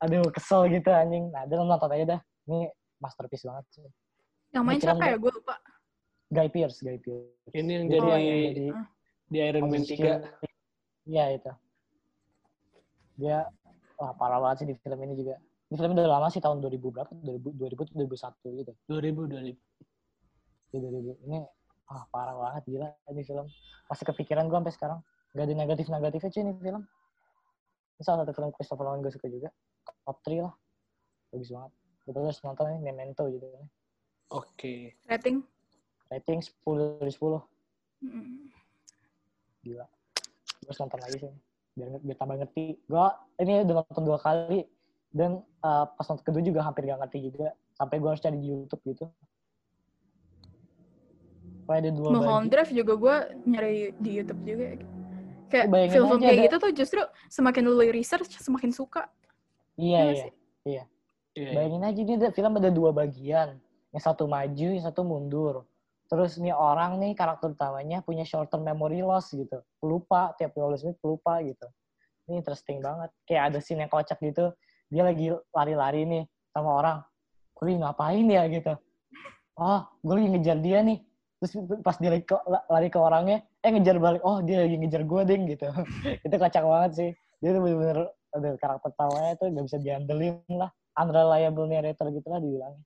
Aduh kesel gitu anjing. Nah, dia nonton aja dah. Ini masterpiece banget sih. Yang main siapa ya? Gue lupa. Guy Pearce, Guy Pearce. Ini yang jadi Oh, yang jadi di Iron Man 3. Iya itu. Dia wah parah banget sih di film ini juga. Ini film udah lama sih tahun 2000 berapa? 2000 2000 tuh 2001 gitu. 2000 2000. Di 2000. Ini ah parah banget gila ini film. Masih kepikiran gue sampai sekarang. Gak ada negatif-negatifnya cuy ini film. Ini salah satu film Christopher Nolan gue suka juga. Top 3 lah. Bagus banget. Betul harus nonton ini Memento gitu. Oke. Rating? Rating 10 dari 10. Mm. Gila. Gue harus nonton lagi sih. Biar, biar tambah ngerti. Gue ini udah nonton dua kali. Dan uh, pas nonton kedua juga hampir gak ngerti juga. Sampai gue harus cari di Youtube gitu. Kayak ada dua Mulholland bagi. Drive juga gue nyari di YouTube juga. Kayak film-film aja kayak ada- gitu tuh justru semakin lu research, semakin suka. Iya, nggak iya. sih? Iya. Bayangin aja ini ada, film ada dua bagian. Yang satu maju, yang satu mundur. Terus nih orang nih karakter utamanya punya short term memory loss gitu. Pelupa, tiap 15 menit pelupa gitu. Ini interesting banget. Kayak ada scene yang kocak gitu. Dia lagi lari-lari nih sama orang. Gue ngapain ya gitu. Oh, gue lagi ngejar dia nih. Terus pas dia lari ke, lari ke orangnya, eh ngejar balik. Oh, dia lagi ngejar gue ding gitu. <laughs> Itu kocak banget sih. Dia tuh bener-bener ada karakter utamanya tuh gak bisa diandelin lah unreliable narrator gitu lah dibilangnya.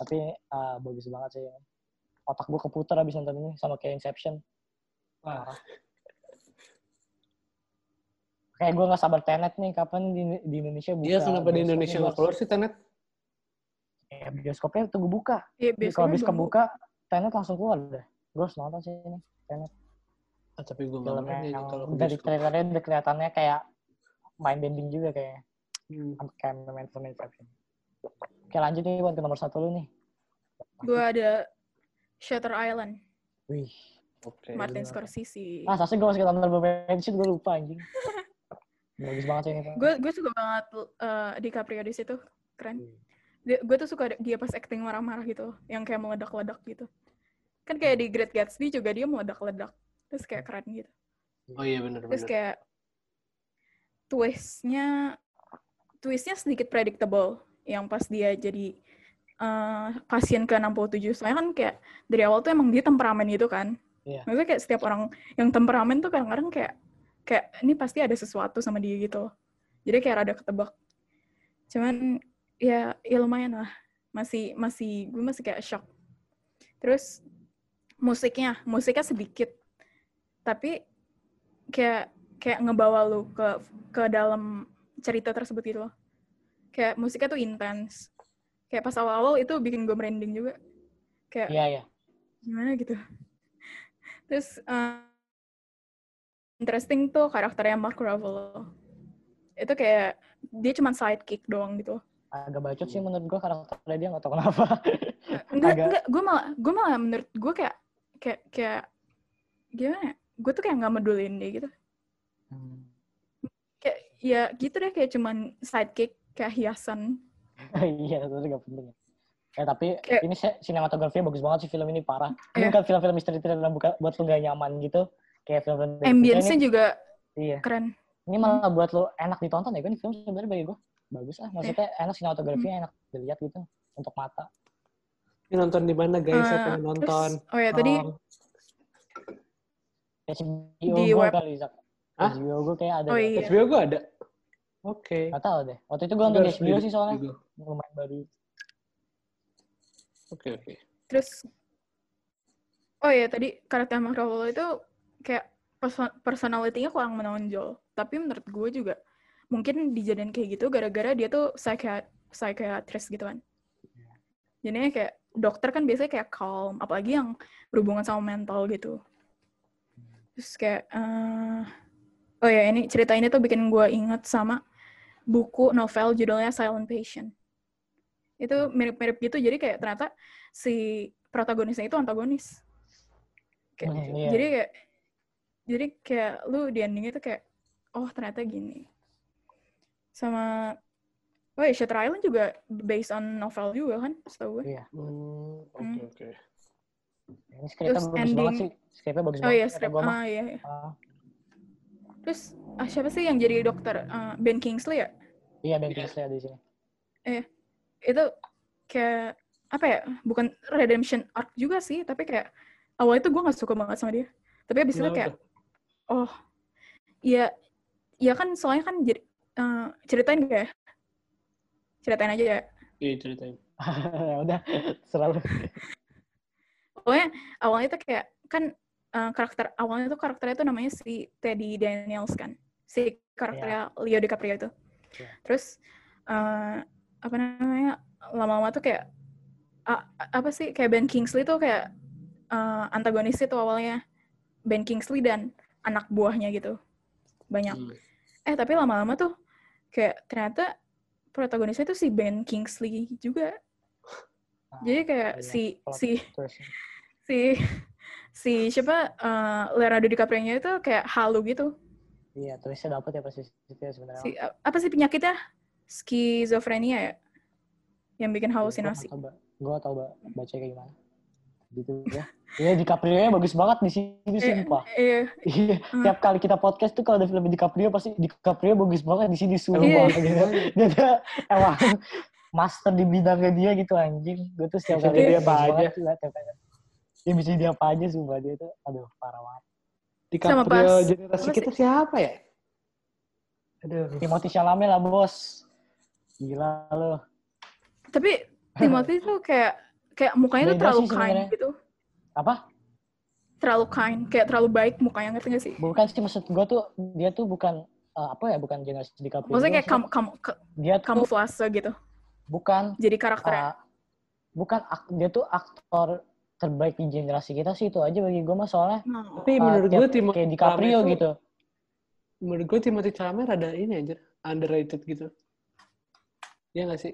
Tapi uh, bagus banget sih. Otak gue keputar abis nonton ini sama kayak Inception. Wah. Kayak gue gak sabar Tenet nih kapan di, di Indonesia buka. Iya, kenapa di Indonesia nggak keluar sih Tenet? Ya, bioskopnya tunggu buka. Iya, Kalau bioskop belum buka, Tenet langsung keluar deh. Gue harus nonton sih ini. Tenet. Ah, tapi gue nggak Filmnya ngerti kalau dari trailernya udah kelihatannya kayak mind bending juga kayaknya. Hmm. Kayak main film Inception. Oke lanjut nih buat ke nomor satu lu nih. Gue ada Shutter Island, Wih. Oke. Martin bener. Scorsese. Ah, seharusnya gue masih honorable mention, gue lupa anjing. <laughs> Bagus banget sih ini. Gue gue suka banget uh, DiCaprio di situ, keren. Gue tuh suka dia pas acting marah-marah gitu, yang kayak meledak-ledak gitu. Kan kayak di Great Gatsby juga dia meledak-ledak, terus kayak keren gitu. Oh iya benar Terus benar. kayak twistnya twistnya sedikit predictable yang pas dia jadi eh, pasien ke 67 soalnya kan kayak dari awal tuh emang dia temperamen gitu kan. Iya. maksudnya kayak setiap orang yang temperamen tuh kadang-kadang kayak kayak ini pasti ada sesuatu sama dia gitu. Jadi kayak rada ketebak. Cuman ya ya lumayan lah. Masih masih gue masih kayak shock. Terus musiknya musiknya sedikit. Tapi kayak kayak ngebawa lu ke ke dalam cerita tersebut gitu loh. Kayak musiknya tuh intens kayak pas awal-awal itu bikin gue merinding juga. Kayak Iya, iya. gimana gitu. Terus eh, interesting tuh karakternya Mark Ruffalo. Itu kayak dia cuma sidekick doang gitu. Agak bacot sih menurut gue karakternya dia gak tau kenapa. enggak Agak- enggak. Gue malah gue malah menurut gue kayak kayak kayak gimana ya? Gue tuh kayak nggak medulin dia gitu. Hmm. kayak ya gitu deh kayak cuman sidekick kayak hiasan <laughs> iya, itu gak penting. Ya, tapi Kayak- ini si- sinematografinya bagus banget sih film ini parah. Ini Iya. bukan film-film misteri thriller yang buka, buat lu gak nyaman gitu. Kayak film-film ambience-nya ini, juga Iya. keren Ini malah buat lu enak ditonton ya. Kan ini film sebenarnya bagi gue bagus ah. Maksudnya Iya. enak sinematografinya enak dilihat gitu untuk mata. Ini nonton di mana guys? Saya Eh, pengen terus- nonton. oh ya tadi Tolong. HBO Di gue web- kali Zak. Hah? HBO gue kayak ada. Oh, ya. iya. HBO gue ada. Oke. Gak tau deh. Waktu itu gue nonton HBO sih soalnya. Google. Lumayan baru. Oke oke. terus oh ya tadi karakter Mark Ruffalo itu kayak perso- personality-nya kurang menonjol tapi menurut gue juga mungkin dijadiin kayak gitu gara-gara dia tuh psychiat psychiatrist gitu kan jadinya kayak dokter kan biasanya kayak calm apalagi yang berhubungan sama mental gitu terus kayak eh, oh ya ini cerita ini tuh bikin gue inget sama buku novel judulnya Silent Patient itu mirip-mirip gitu jadi kayak ternyata si protagonisnya itu antagonis kayak Hmm, iya. jadi kayak jadi kayak lu di ending itu kayak oh ternyata gini sama oh ya Shutter Island juga based on novel juga kan setahu gue Iya. Hmm, Oke Hmm. oke. Ini skripnya Terus bagus banget ending- sih. Skripnya bagus oh banget. iya kata strip gua mah. ah iya, iya. Ah, terus ah, siapa sih yang jadi dokter Ah, Ben Kingsley ya iya, Ben. Kingsley ada di sini. itu kayak apa ya bukan redemption arc juga sih tapi kayak awal itu gue nggak suka banget sama dia tapi abis itu kayak oh iya iya kan soalnya kan jadi eh, ceritain gak ya ceritain aja ya Iya ceritain. <laughs> ya udah, <laughs> selalu. pokoknya awalnya itu kayak kan eh, karakter awalnya tuh karakternya tuh namanya si Teddy Daniels kan. Si karakternya Leo DiCaprio itu. Iya. Terus eh, apa namanya? Lama-lama tuh kayak a- apa sih kayak Ben Kingsley tuh kayak eh, antagonis itu awalnya Ben Kingsley dan anak buahnya gitu. Banyak. Hmm. Eh tapi lama-lama tuh kayak ternyata protagonisnya tuh si Ben Kingsley juga. Jadi kayak si si si si siapa eh, Leonardo DiCaprio-nya itu kayak halu gitu. Iya, tulisnya dapet ya pasti itu ya sebenarnya. Si apa sih penyakitnya? Skizofrenia ya? Yang bikin halusinasi. Gue tau ba- baca kayak gimana. Gitu ya. Iya, DiCaprio-nya bagus banget di sini, Eh, sumpah. Iya. Iya, Hmm. tiap kali kita podcast tuh kalau ada film DiCaprio pasti DiCaprio bagus banget di sini Iya. sumpah. Gitu. Dia emang master di bidangnya dia gitu anjing. Gue tuh setiap kali bagus apa banget aja. kali. Dia bisa jadi apa aja sumpah dia tuh. Aduh, parah banget. DiCaprio pas- generasi kita siapa ya? Aduh. Timothy Chalamet lah, bos. Gila lo. Tapi Timothy tuh kayak kayak mukanya tuh terlalu sih kind gitu. Apa? Terlalu kind, kayak terlalu baik mukanya ngerti gak sih? Bukan sih maksud gue tuh dia tuh bukan eh, apa ya bukan generasi DiCaprio. Maksudnya kayak kamu kamu dia tuh kamuflase gitu. bukan Jadi karakternya. uh, bukan dia tuh aktor terbaik di generasi kita sih itu aja bagi gue mah soalnya No. Tapi uh, menurut tiap- gue Timothy kayak DiCaprio tuh- gitu. Menurut gue Timothy Chalamet ada ini aja underrated gitu. Iya gak sih?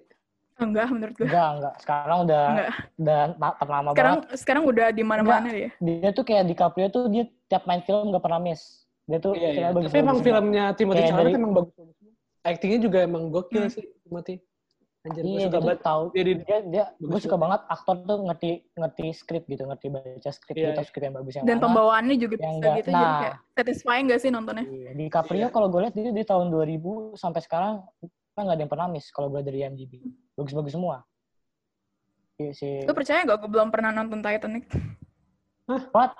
Enggak menurut gue. Enggak, enggak. Sekarang udah Enggak. udah ternama Sekarang banget. sekarang udah di mana-mana dia. Dia tuh kayak DiCaprio tuh dia tiap main film nggak pernah miss. Dia tuh Iya, iya. filmnya bagus Tapi emang filmnya Timothy Chalamet dari- emang bagus. Actingnya juga emang gokil Hmm. sih Timothy. Anjir, gue Iya, suka banget. tahu. Dia di Dia dia gue Bagus suka banget aktor tuh ngerti ngerti skrip gitu, ngerti baca skrip Iya, gitu, iya. skrip yang bagus yang Dan mana. pembawaannya juga Yang bisa gitu. Jadi nah. kayak satisfying gak sih nontonnya? Iya, DiCaprio Iya. kalau gue lihat dia di tahun 2000 sampai sekarang kan nggak ada yang pernah miss kalau gue dari IMDb. Bagus-bagus semua. Iya sih. Lu percaya gak gue belum pernah nonton Titanic? What?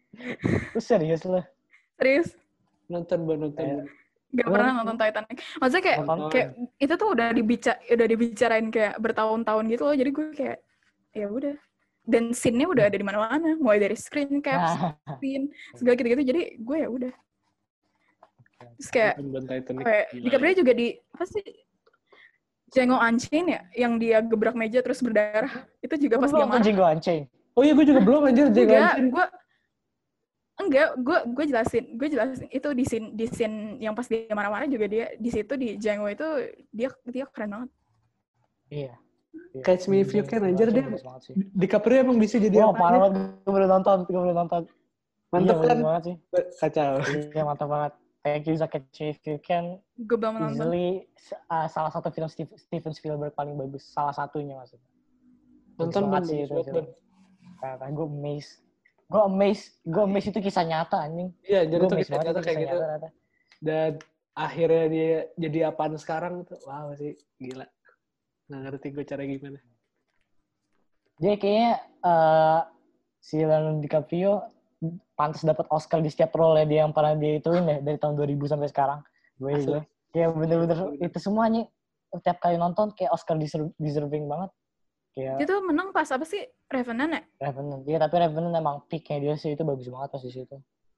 <laughs> Lu serius lu? Serius? nonton buat nonton. Kayak- Gak pernah nonton Titanic. Maksudnya kayak Nonton. kayak itu tuh udah dibica udah dibicarain kayak bertahun-tahun gitu loh. Jadi gue kayak ya udah. Dan scene-nya udah ada di mana-mana, mulai dari screen caps, Nah, scene, segala gitu-gitu. Jadi gue ya udah. Terus kayak kayak Gila. DiCaprio juga di apa sih? Django Unchained ya, yang dia gebrak meja terus berdarah. Itu juga pas dia marah. Unchained? Oh iya, gue juga belum anjir. Unchained. gue enggak, gue gue jelasin, gue jelasin itu di scene di scene yang pas dia marah-marah juga dia di situ di Django itu dia dia keren banget. Iya. Iya. Catch Me If You Can, anjir, dia- bagus banget sih. DiCaprio emang bisa jadi apa parah banget. Gue baru nonton, gue baru nonton. Mantep iya, kan? banget sih. Kacau. Iya, mantap banget. Thank you, Catch Me If You Can. Gue belum nonton. Easily uh, salah satu film Steve- Steven Spielberg paling bagus. Salah satunya maksudnya. Nonton banget Bang, sih itu gue amazed. Gue amazed. Gue amazed itu kisah nyata anjing. Iya, jadi tuh kita banget nyata itu kayak kisah gitu. nyata. Dan akhirnya dia jadi apaan sekarang tuh. Wow sih, gila. Nggak ngerti gue cara gimana. Dia kayaknya uh, si Leonardo DiCaprio pantas dapat Oscar di setiap role dia yang pernah dia ituin ya dari tahun 2000 sampai sekarang. Gue gue. Kayak bener-bener Bener. itu semuanya tiap kali nonton kayak Oscar deser- deserving banget. Kayak Itu menang pas apa sih? Revenant ya? Revenant. Iya, tapi Revenant emang peak-nya dia sih itu bagus banget pas di situ.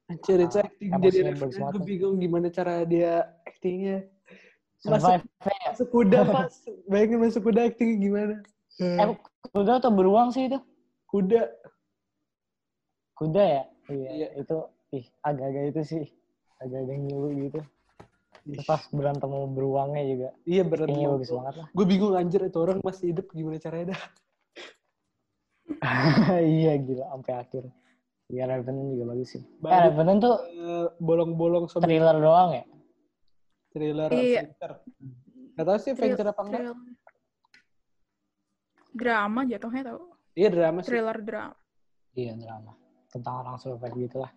Anjir, itu Ah, acting emosinya jadi banget Gue bingung gimana cara dia actingnya. Survive Masuk kuda <laughs> pas. Bayangin masuk kuda actingnya gimana. Eh, kuda atau beruang sih itu? Kuda. Kuda ya? Iya, Iya. itu ih agak-agak itu sih. Agak-agak ngilu gitu. Terus pas berantem sama beruangnya juga. Iya berat. Kayaknya bagus banget lah. Gue bingung anjir itu orang masih hidup gimana caranya dah. <laughs> iya gila sampai akhir. Iya Revenant juga bagus sih. Eh Baru Revenant tuh eh, bolong-bolong sama thriller doang ya? thriller Iya. adventure. Gak tau sih adventure apa enggak. Drama jatuhnya tau. Iya drama sih. Thriller drama. Iya drama. Tentang orang survive gitu lah.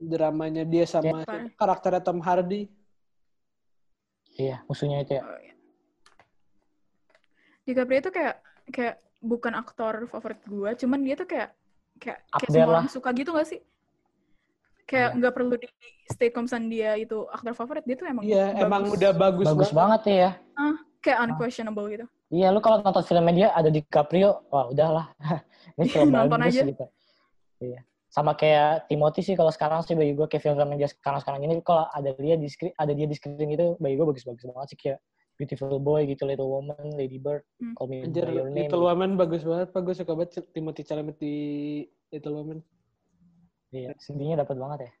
Dramanya dia sama siapa? karakternya Tom Hardy. Iya, musuhnya itu ya. Oh, iya. DiCaprio itu kayak kayak bukan aktor favorit gue, cuman dia tuh kayak kayak Up kayak semua lah. orang suka gitu gak sih? Kayak Iya. nggak perlu di kalau misalnya dia itu aktor favorit, dia tuh emang Iya, bagus. emang udah bagus, Bagus banget ya. kayak unquestionable gitu. Iya, lu kalau nonton filmnya dia ada di DiCaprio, wah udahlah. <laughs> Ini <laughs> film bagus aja. gitu. Iya. Sama kayak Timothy sih kalau sekarang sih bagi gue kayak film yang dia sekarang sekarang ini kalau ada dia di screen ada dia di screen itu bagi gue bagus-bagus banget sih kayak Beautiful Boy gitu Little Woman Lady Bird Hmm. Call Me Anjir, by Your Name Little Woman bagus banget, Pak. Gue suka banget Timothy Chalamet di Little Woman. iya sedihnya dapat banget ya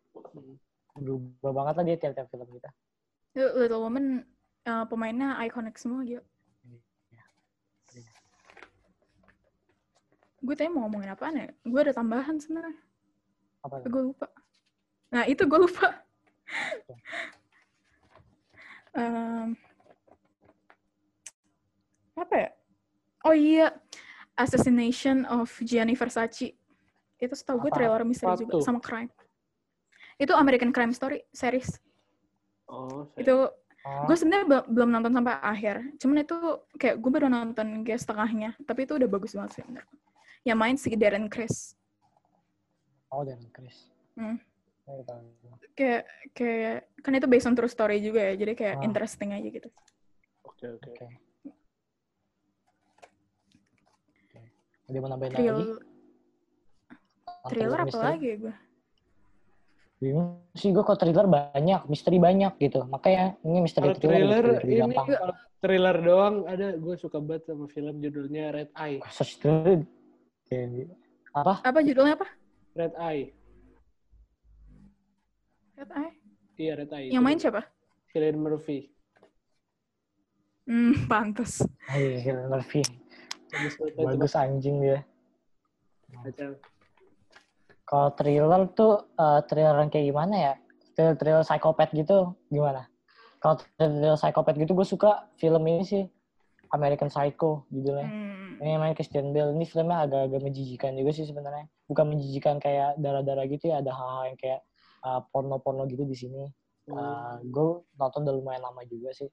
berubah banget lah dia tiap-tiap film kita Little Woman eh, pemainnya iconic semua gitu. Iya. Gue tadi mau ngomongin apaan ya? Gue ada tambahan sebenarnya. Apa gue lupa. Nah, itu gue lupa. Em, apa ya? Oh iya, Assassination of Gianni Versace. Itu setahu gue trailer misteri Apa juga sama crime. Itu American Crime Story series. Oh, Itu Oh, gue sebenarnya be- belum nonton sampai akhir. Cuman itu kayak gue baru nonton kayak setengahnya. Tapi itu udah bagus banget sih. Yang main si Darren Criss. Oh dan Chris Hmm. Tahu. Kayak kayak kan itu based on true story juga ya. Jadi kayak Ah. interesting aja gitu. Oke, oke. oke dia mau nambahin Thrill, lagi thriller apa lagi ya gue? bingung sih gue kok thriller banyak misteri banyak gitu makanya ini misteri thriller, thriller lebih, lebih ini gampang kalau thriller doang ada gue suka banget sama film judulnya Red Eye. thriller kayak- apa Apa judulnya apa? Red Eye. Red Eye? Iya Red Eye. Yang itu main siapa? Cillian Murphy. Hmm, <laughs> pantes. Ayo, Cillian Murphy Bagus anjing dia Kacau. kalau thriller tuh eh, thriller yang kayak gimana ya thriller thriller psikopat gitu gimana kalau thriller psikopat gitu gue suka film ini sih American Psycho judulnya Hmm. Ini main Christian Bale. Ini filmnya agak-agak menjijikan juga sih sebenarnya. Bukan menjijikan kayak darah-darah gitu ya ada hal-hal yang kayak uh, porno-porno gitu di sini. Hmm. gue nonton udah lumayan lama juga sih.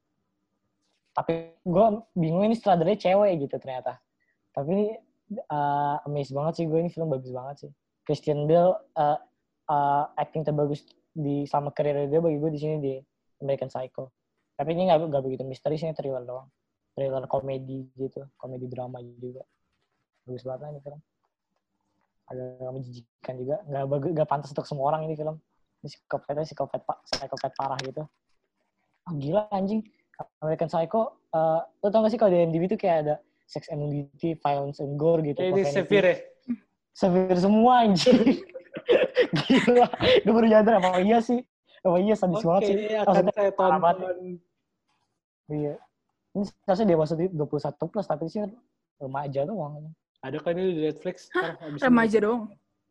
Tapi gue bingung ini sutradaranya cewek gitu ternyata. Tapi uh, amazed banget sih gue ini film bagus banget sih. Christian Bale uh, uh, acting terbagus di sama karir dia bagi gue di sini di American Psycho. Tapi ini nggak nggak begitu misteri sih ini thriller doang thriller komedi gitu komedi drama juga. Bagus banget ini film. Agak menjijikan juga. Nggak bagus nggak pantas untuk semua orang ini film. Ini psikopatnya psikopat pak psikopat parah gitu. Oh, gila anjing. American Psycho uh, lo tau gak sih kalau di IMDb itu kayak ada sex and nudity violence and gore gitu ini. Severe ya? severe semua anjing. <laughs> Gila. Gue baru nyadar apa iya sih. Apa iya sadis Oke, banget sih. akan saya tonton. iya ini seharusnya dia masuk di 21 plus tapi sih remaja doang Ada kan ini di Netflix? Ntar habis ini. Remaja dong.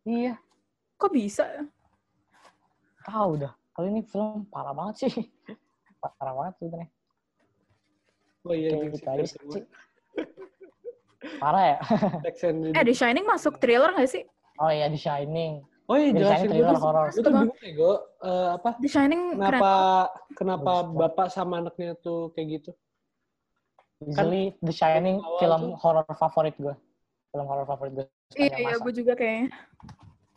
iya Kok bisa? tahu dah kalau ini film parah banget sih <laughs> parah banget sebenarnya Oh iya, kayak ini gitu aja sih parah ya the <laughs> Eh, The Shining masuk thriller gak sih? oh iya The Shining Oh iya, jelasin thriller dulu. horror. Gue tuh bingung ya, Go. Eh, apa? The Shining keren. Kenapa kenapa Bagus banget. bapak sama anaknya tuh kayak gitu? Easily The Shining awal film tuh- horror favorit gue film horror favorit gue Iya, iya, gue juga kayaknya.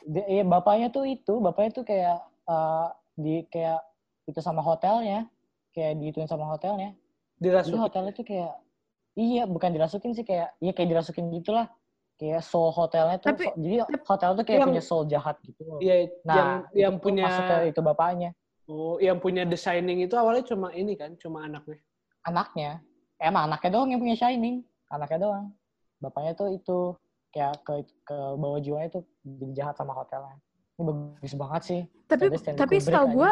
Dia- iya bapaknya tuh itu bapaknya tuh kayak eh, di kayak itu sama hotelnya kayak diituin sama hotelnya. Jadi Dirasukin. hotelnya tuh kayak iya bukan dirasukin sih kayak iya kayak dirasukin gitulah. Kayak soul hotelnya tuh Tapi- so- jadi hotel tuh kayak Yang- punya soul jahat gitu. Iya, nah yang yang punya masuk ke itu bapaknya. Oh, yang punya The Shining itu awalnya cuma ini kan, cuma anaknya. anaknya emang anaknya doang yang punya shining anaknya doang bapaknya tuh itu kayak ke ke bawah jiwanya tuh jadi jahat sama hotelnya ini bagus banget sih Tapi Ada tapi setahu gue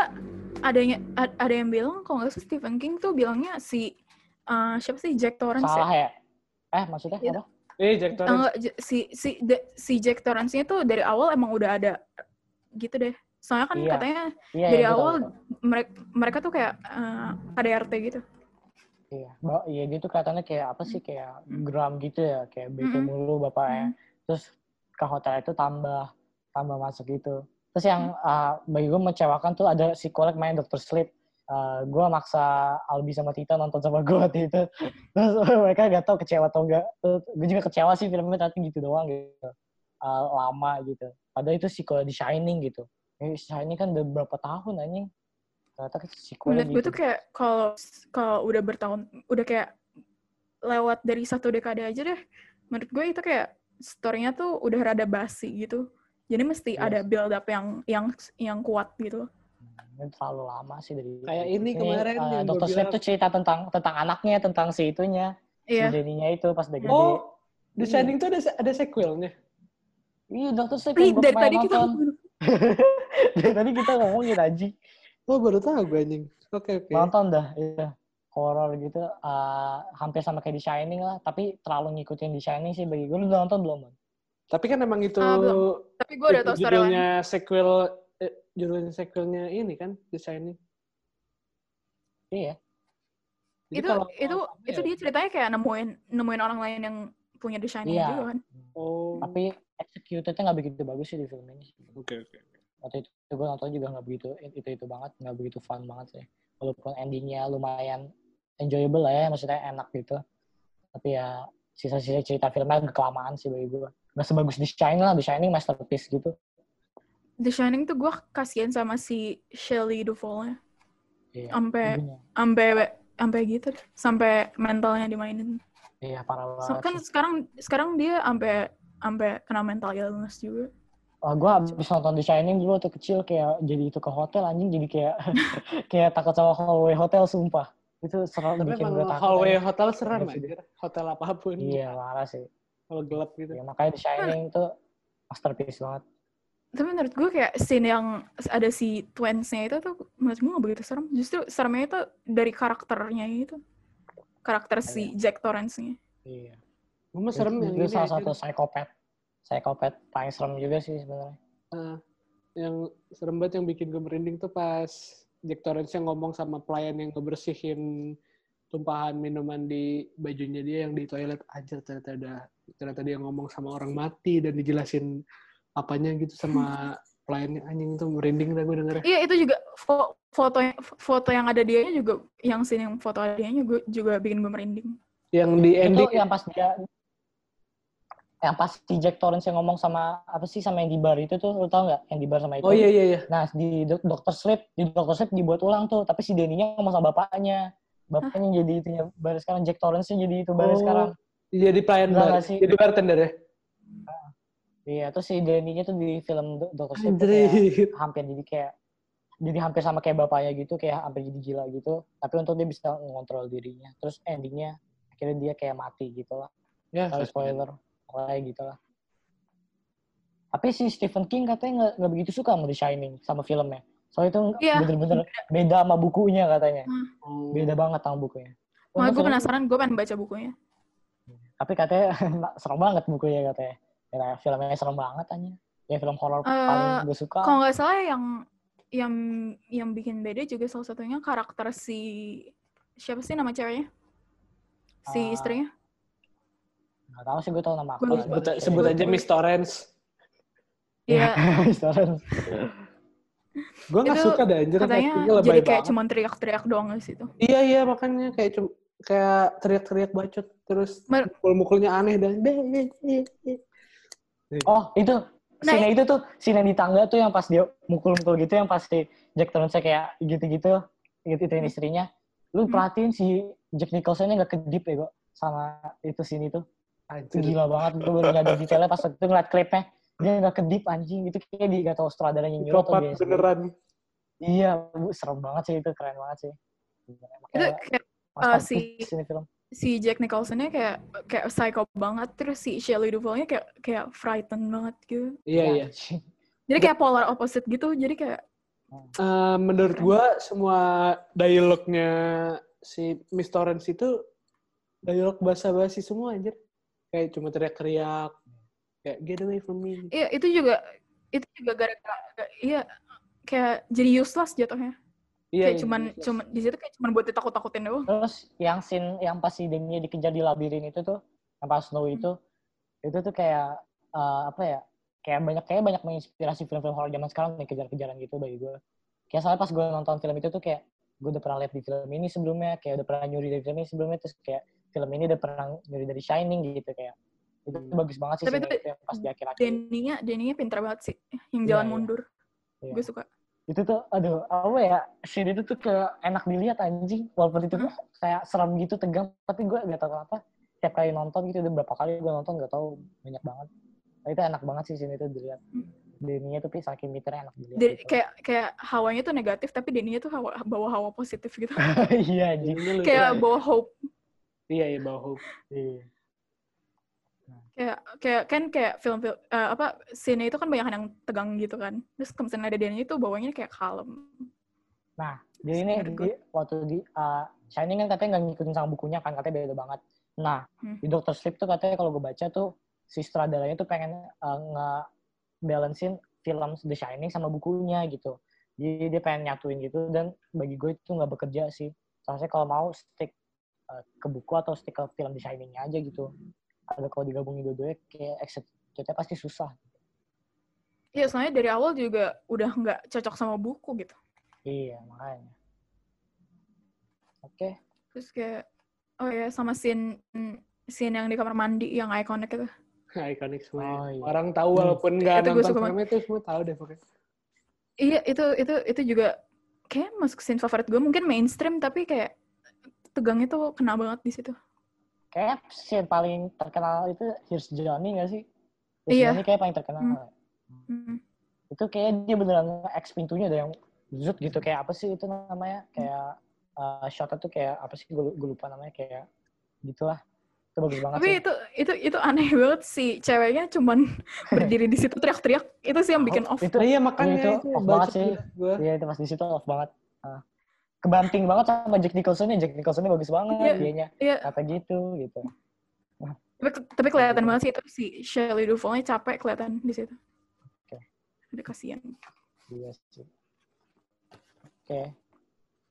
adanya ad- ada yang bilang kalau nggak salah Stephen King tuh bilangnya si eh, siapa sih Jack Torrance salah ya? ya eh maksudnya Iya. apa Eh, Jack Torrance. j- si si de- si Jack Torrance-nya tuh dari awal emang udah ada gitu deh. Soalnya kan Iya. katanya iya dari iya, gua tahu, awal mereka mereka tuh kayak eh, KDRT gitu. Iya. Ba- iya dia tuh kelihatannya kayak apa sih kayak geram gitu ya kayak bete Mm-mm. mulu bapaknya. Terus ke hotel itu tambah tambah masuk gitu. Terus yang uh, bagi gue mengecewakan tuh ada si kolek main Dr. Sleep. Uh, gue maksa Albi sama Tita nonton sama gue waktu itu. Terus <laughs> mereka gak tau kecewa atau enggak gue juga kecewa sih filmnya ternyata gitu doang gitu. Uh, lama gitu. Padahal itu sequel di Shining gitu. Shining kan udah berapa tahun anjing ternyata sequelnya Menurut gue gitu tuh kayak kalau kalau udah bertahun udah kayak lewat dari satu dekade aja deh. Menurut gue itu kayak story-nya tuh udah rada basi gitu. Jadi mesti Iya. ada build up yang yang yang kuat gitu. Ini terlalu lama sih dari Kayak ini kemarin eh, yang Dr. Sleep tuh cerita tentang tentang anaknya, tentang si itunya, Iya. si Denny-nya itu pas udah gede. Oh, The Shining tuh ada ada sequelnya. Iya, Dr. Sleep Ih, dari tadi kita <laughs> dari tadi kita ngomongin aja. Oh, baru tahu gue anjing. Oke, oke. Nonton dah, iya. Horor gitu, eh, hampir sama kayak di Shining lah. Tapi terlalu ngikutin di Shining sih bagi gue. Lu udah nonton belum, Man? Tapi kan emang itu Ah, belum. Tapi gue udah tahu judulnya sequel eh, judulnya sequelnya ini kan The Shining. Iya. Jadi Itu kalau itu apa itu ya? dia ceritanya kayak nemuin nemuin orang lain yang punya The Shining Iya. juga kan. Oh, Tapi executednya nggak begitu bagus sih di film ini. oke oke. Waktu itu gue nonton juga nggak begitu itu itu banget, nggak begitu fun banget sih. Walaupun endingnya lumayan enjoyable lah ya, maksudnya enak gitu. Tapi ya sisa-sisa cerita filmnya kelamaan sih bagi gue. Nggak sebagus The Shining lah, The Shining masterpiece gitu. The Shining tuh gue kasihan sama si Shelley Duvall-nya. Sampai sampai sampai gitu. Sampai mentalnya dimainin. Iya parah So, banget. kan sekarang sekarang dia sampai sampai kena mental illness juga. Wah, gue abis nonton The Shining dulu waktu kecil kayak jadi itu ke hotel anjing jadi kayak <laughs> kayak takut sama hallway hotel sumpah. Itu serem Tapi bikin gue takut. hallway anjing. hotel serem Iya sih. anjir. Hotel apa pun. Iya parah sih. Kalau gelap gitu. Ya, makanya The Shining itu masterpiece banget. Tapi menurut gue kayak scene yang ada si twins-nya itu tuh menurut gue gak begitu serem. Justru seremnya itu dari karakternya itu. Karakter si Jack Torrance-nya. Iya. Gue mah serem itu, yang itu ini salah satu psikopat. Psikopat paling serem juga sih sebenarnya. Nah, yang serem banget yang bikin gue merinding tuh pas Jack Torrance yang ngomong sama pelayan yang ngebersihin tumpahan minuman di bajunya dia yang di toilet aja ternyata ada ternyata dia ngomong sama orang mati dan dijelasin apanya gitu sama <laughs> pelayannya anjing tuh merinding dah gue dengernya. Iya itu juga fo- foto foto yang ada dia juga yang scene yang foto ada dia juga, juga bikin gue merinding. Yang di ending Itu yang pas dia yang pas si Jack Torrance yang ngomong sama apa sih sama yang di bar itu tuh lu tau nggak yang di bar sama itu Oh iya iya iya. nah di Dok- Dr. Sleep di Dr. Sleep dibuat ulang tuh tapi si Denny-nya ngomong sama bapaknya bapaknya jadi itu ya bar sekarang Jack Torrance jadi itu bar Oh, sekarang Jadi pelayan bar, sih? jadi bartender ya. iya terus si Denny-nya tuh di film Do- Dr. Sleep tuh kayak hampir jadi kayak jadi hampir sama kayak bapaknya gitu kayak hampir jadi gila gitu tapi untuk dia bisa mengontrol dirinya terus endingnya akhirnya dia kayak mati gitu lah Ya, kalau spoiler kayak gitu lah tapi si Stephen King katanya nggak nggak begitu suka sama The Shining sama filmnya soalnya itu Iya. bener-bener beda sama bukunya katanya Oh. beda banget sama bukunya Malah gue penasaran, gue pengen baca bukunya. tapi katanya <laughs> serem banget bukunya katanya ya, filmnya serem banget aja ya film horor Eh, paling gue suka Kalau nggak salah yang yang yang bikin beda juga salah satunya karakter si siapa sih nama ceweknya? Si istrinya? Nggak tahu sih gue tau nama aktornya. Sebut, sebut aja Miss Torrance. Iya. <laughs> Torrance. Gue gak Itu suka deh anjir. katanya jadi kayak banget. cuman teriak-teriak doang di situ. Iya iya makanya kayak cum kayak teriak-teriak bacot terus Mer- mukul-mukulnya aneh dan oh itu Nah, scene itu tuh scene yang di tangga tuh yang pas dia mukul-mukul gitu yang pasti Jack Torrance kayak gitu-gitu gitu itu istrinya lu Hmm. perhatiin si Jack Nicholson-nya gak kedip ya kok sama itu itu Itu anjir. gila banget gue baru nyadar detailnya pas waktu itu ngeliat klipnya dia gak kedip anjing itu kayak di gak tau sutradaranya nyuruh atau sendiri. beneran. iya bu, serem banget sih itu keren banget sih Itu kayak masterpiece si- film si Jack Nicholson-nya kayak kayak psycho banget terus si Shelley Duvall-nya kayak kayak frightened banget gitu. Iya iya. anjing. Jadi kayak polar opposite gitu. Jadi kayak Eh, menurut gua semua dialognya si Miss Torrance itu dialog basa-basi semua anjir. Kayak cuma teriak-teriak. Kayak get away from me. iya itu juga itu juga gara-gara iya kayak jadi useless jatuhnya. Iya, kayak iya, cuman iya. cuman di situ kayak cuman buat ditakut-takutin doang. Terus yang scene yang pas si Demi dikejar di labirin itu tuh, yang pas Snow itu, itu tuh kayak eh, apa ya? Kayak banyak kayak banyak menginspirasi film-film horor zaman sekarang nih kejar-kejaran gitu bagi gue. Kayak soalnya pas gue nonton film itu tuh kayak gue udah pernah lihat di film ini sebelumnya, kayak udah pernah nyuri dari film ini sebelumnya, terus kayak film ini udah pernah nyuri dari Shining gitu kayak. Itu Hmm. bagus banget sih Tapi itu itu yang pas di akhir-akhir. Denny-nya Denny-nya pintar banget sih. Yang Iya, jalan iya. mundur. Iya. Gue suka. itu tuh aduh apa ya scene itu tuh kayak enak dilihat anjing walaupun itu tuh kayak serem gitu tegang tapi gue gak tahu kenapa tiap kali nonton gitu udah berapa kali gue nonton gak tahu banyak banget Nah, itu enak banget sih scene itu dilihat Denny-nya tuh saking meternya enak dilihat. Di- gitu. kayak kayak hawanya tuh negatif tapi Denny-nya tuh hawa, bawa hawa positif gitu. <laughs> iya anjing. Kayak ya. bawa hope. Iya, iya, bawa hope. Iya. Kayak kayak kan kayak film, film eh, apa scene itu kan banyak yang tegang gitu kan. Terus misalnya ada Denny itu bawanya kayak kalem. Jadi ini di, waktu di uh, Shining kan katanya nggak ngikutin sama bukunya kan katanya beda banget. Nah Hmm. di Doctor Sleep tuh katanya kalau gue baca tuh si sutradaranya tuh pengen uh, nge-balancein film The Shining sama bukunya gitu. Jadi dia pengen nyatuin gitu dan bagi gue itu nggak bekerja sih. Seharusnya kalau mau stick uh, ke buku atau stick ke film The Shining-nya aja gitu. Ada kalau digabungin dua-duanya kayak execute pasti susah. Iya, soalnya dari awal juga udah nggak cocok sama buku gitu. Iya makanya. Oke. Terus kayak oh ya sama scene scene yang di kamar mandi yang ikonik itu. <laughs> Ikonik semua. Oh, iya. Orang tahu Hmm. walaupun nggak gue nonton filmnya itu semua tahu deh pokoknya. Iya, itu itu itu juga kayak masuk scene favorit gue mungkin mainstream tapi kayak tegangnya tuh kena banget di situ. Kayak scene paling terkenal itu Here's Johnny nggak sih? Here's Iya. Johnny kayak paling terkenal. Hmm. Itu kayak dia beneran X pintunya ada yang zut gitu. Kayak apa sih itu namanya? Kayak uh, shotnya tuh kayak apa sih? Gue lupa namanya. Kayak gitulah. Itu bagus banget Tapi sih. itu itu itu aneh banget sih ceweknya cuman <laughs> berdiri di situ teriak-teriak itu sih yang bikin Oh, off. Itu, iya makanya itu itu, off banget sih. Iya itu pas di situ off banget. Ah. Kebanting banget sama Jack Nicholson-nya. Jack Nicholson-nya bagus banget Iya. dianya. Iya, Kata gitu gitu. tapi, tapi kelihatan banget sih itu si Shelley Duvall-nya capek kelihatan di situ. Oke. Ada kasihan. Iya sih. Oke.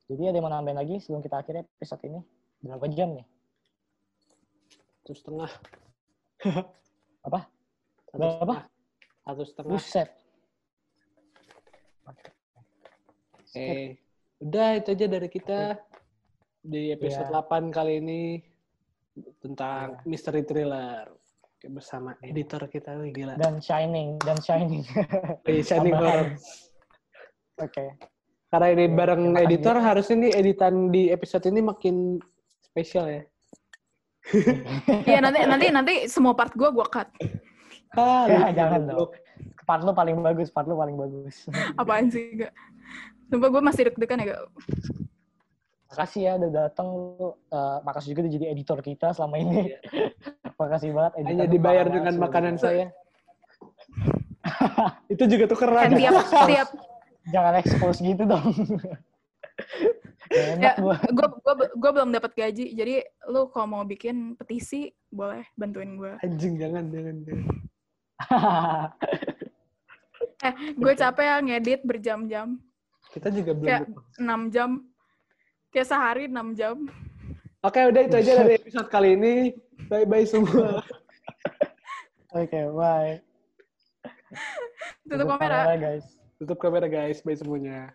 Jadi ada yang mau nambahin lagi sebelum kita akhiri episode ini? Berapa jam nih? Satu setengah. <laughs> Apa? Satu Berapa? Satu setengah. Buset. Eh, udah itu aja dari kita di episode Iya. 8 kali ini tentang Iya. misteri thriller Oke, bersama editor kita Wih, gila. Dan Shining, dan Shining. Di Shining Tambahan. Horror. Oke. Karena ini bareng editor, harusnya nih editan di episode ini makin spesial ya. <laughs> Iya nanti nanti nanti semua part gue gue cut. Ah, Ya, jangan dong. Part lu paling bagus, part lu paling bagus. Apaan sih gak? Sumpah gue masih deg-degan ya gak? Makasih ya udah datang lu. Eh, makasih juga udah jadi editor kita selama ini. <laughs> makasih banget. editor Hanya dibayar dengan sumpah. makanan saya. <laughs> itu juga tukeran. Kan tiap tiap Jangan expose gitu dong. <laughs> Ya gua. gue gue gue belum dapat gaji jadi lu kalau mau bikin petisi boleh bantuin gue. Anjing, jangan, jangan, jangan. Eh gue capek ya ngedit berjam-jam Kita juga belum. Kayak- 6 jam kayak sehari 6 jam. Oke, udah itu aja dari episode kali ini. Bye-bye semua. <laughs> Oke, bye. Tutup kamera. guys. Tutup kamera guys, bye semuanya.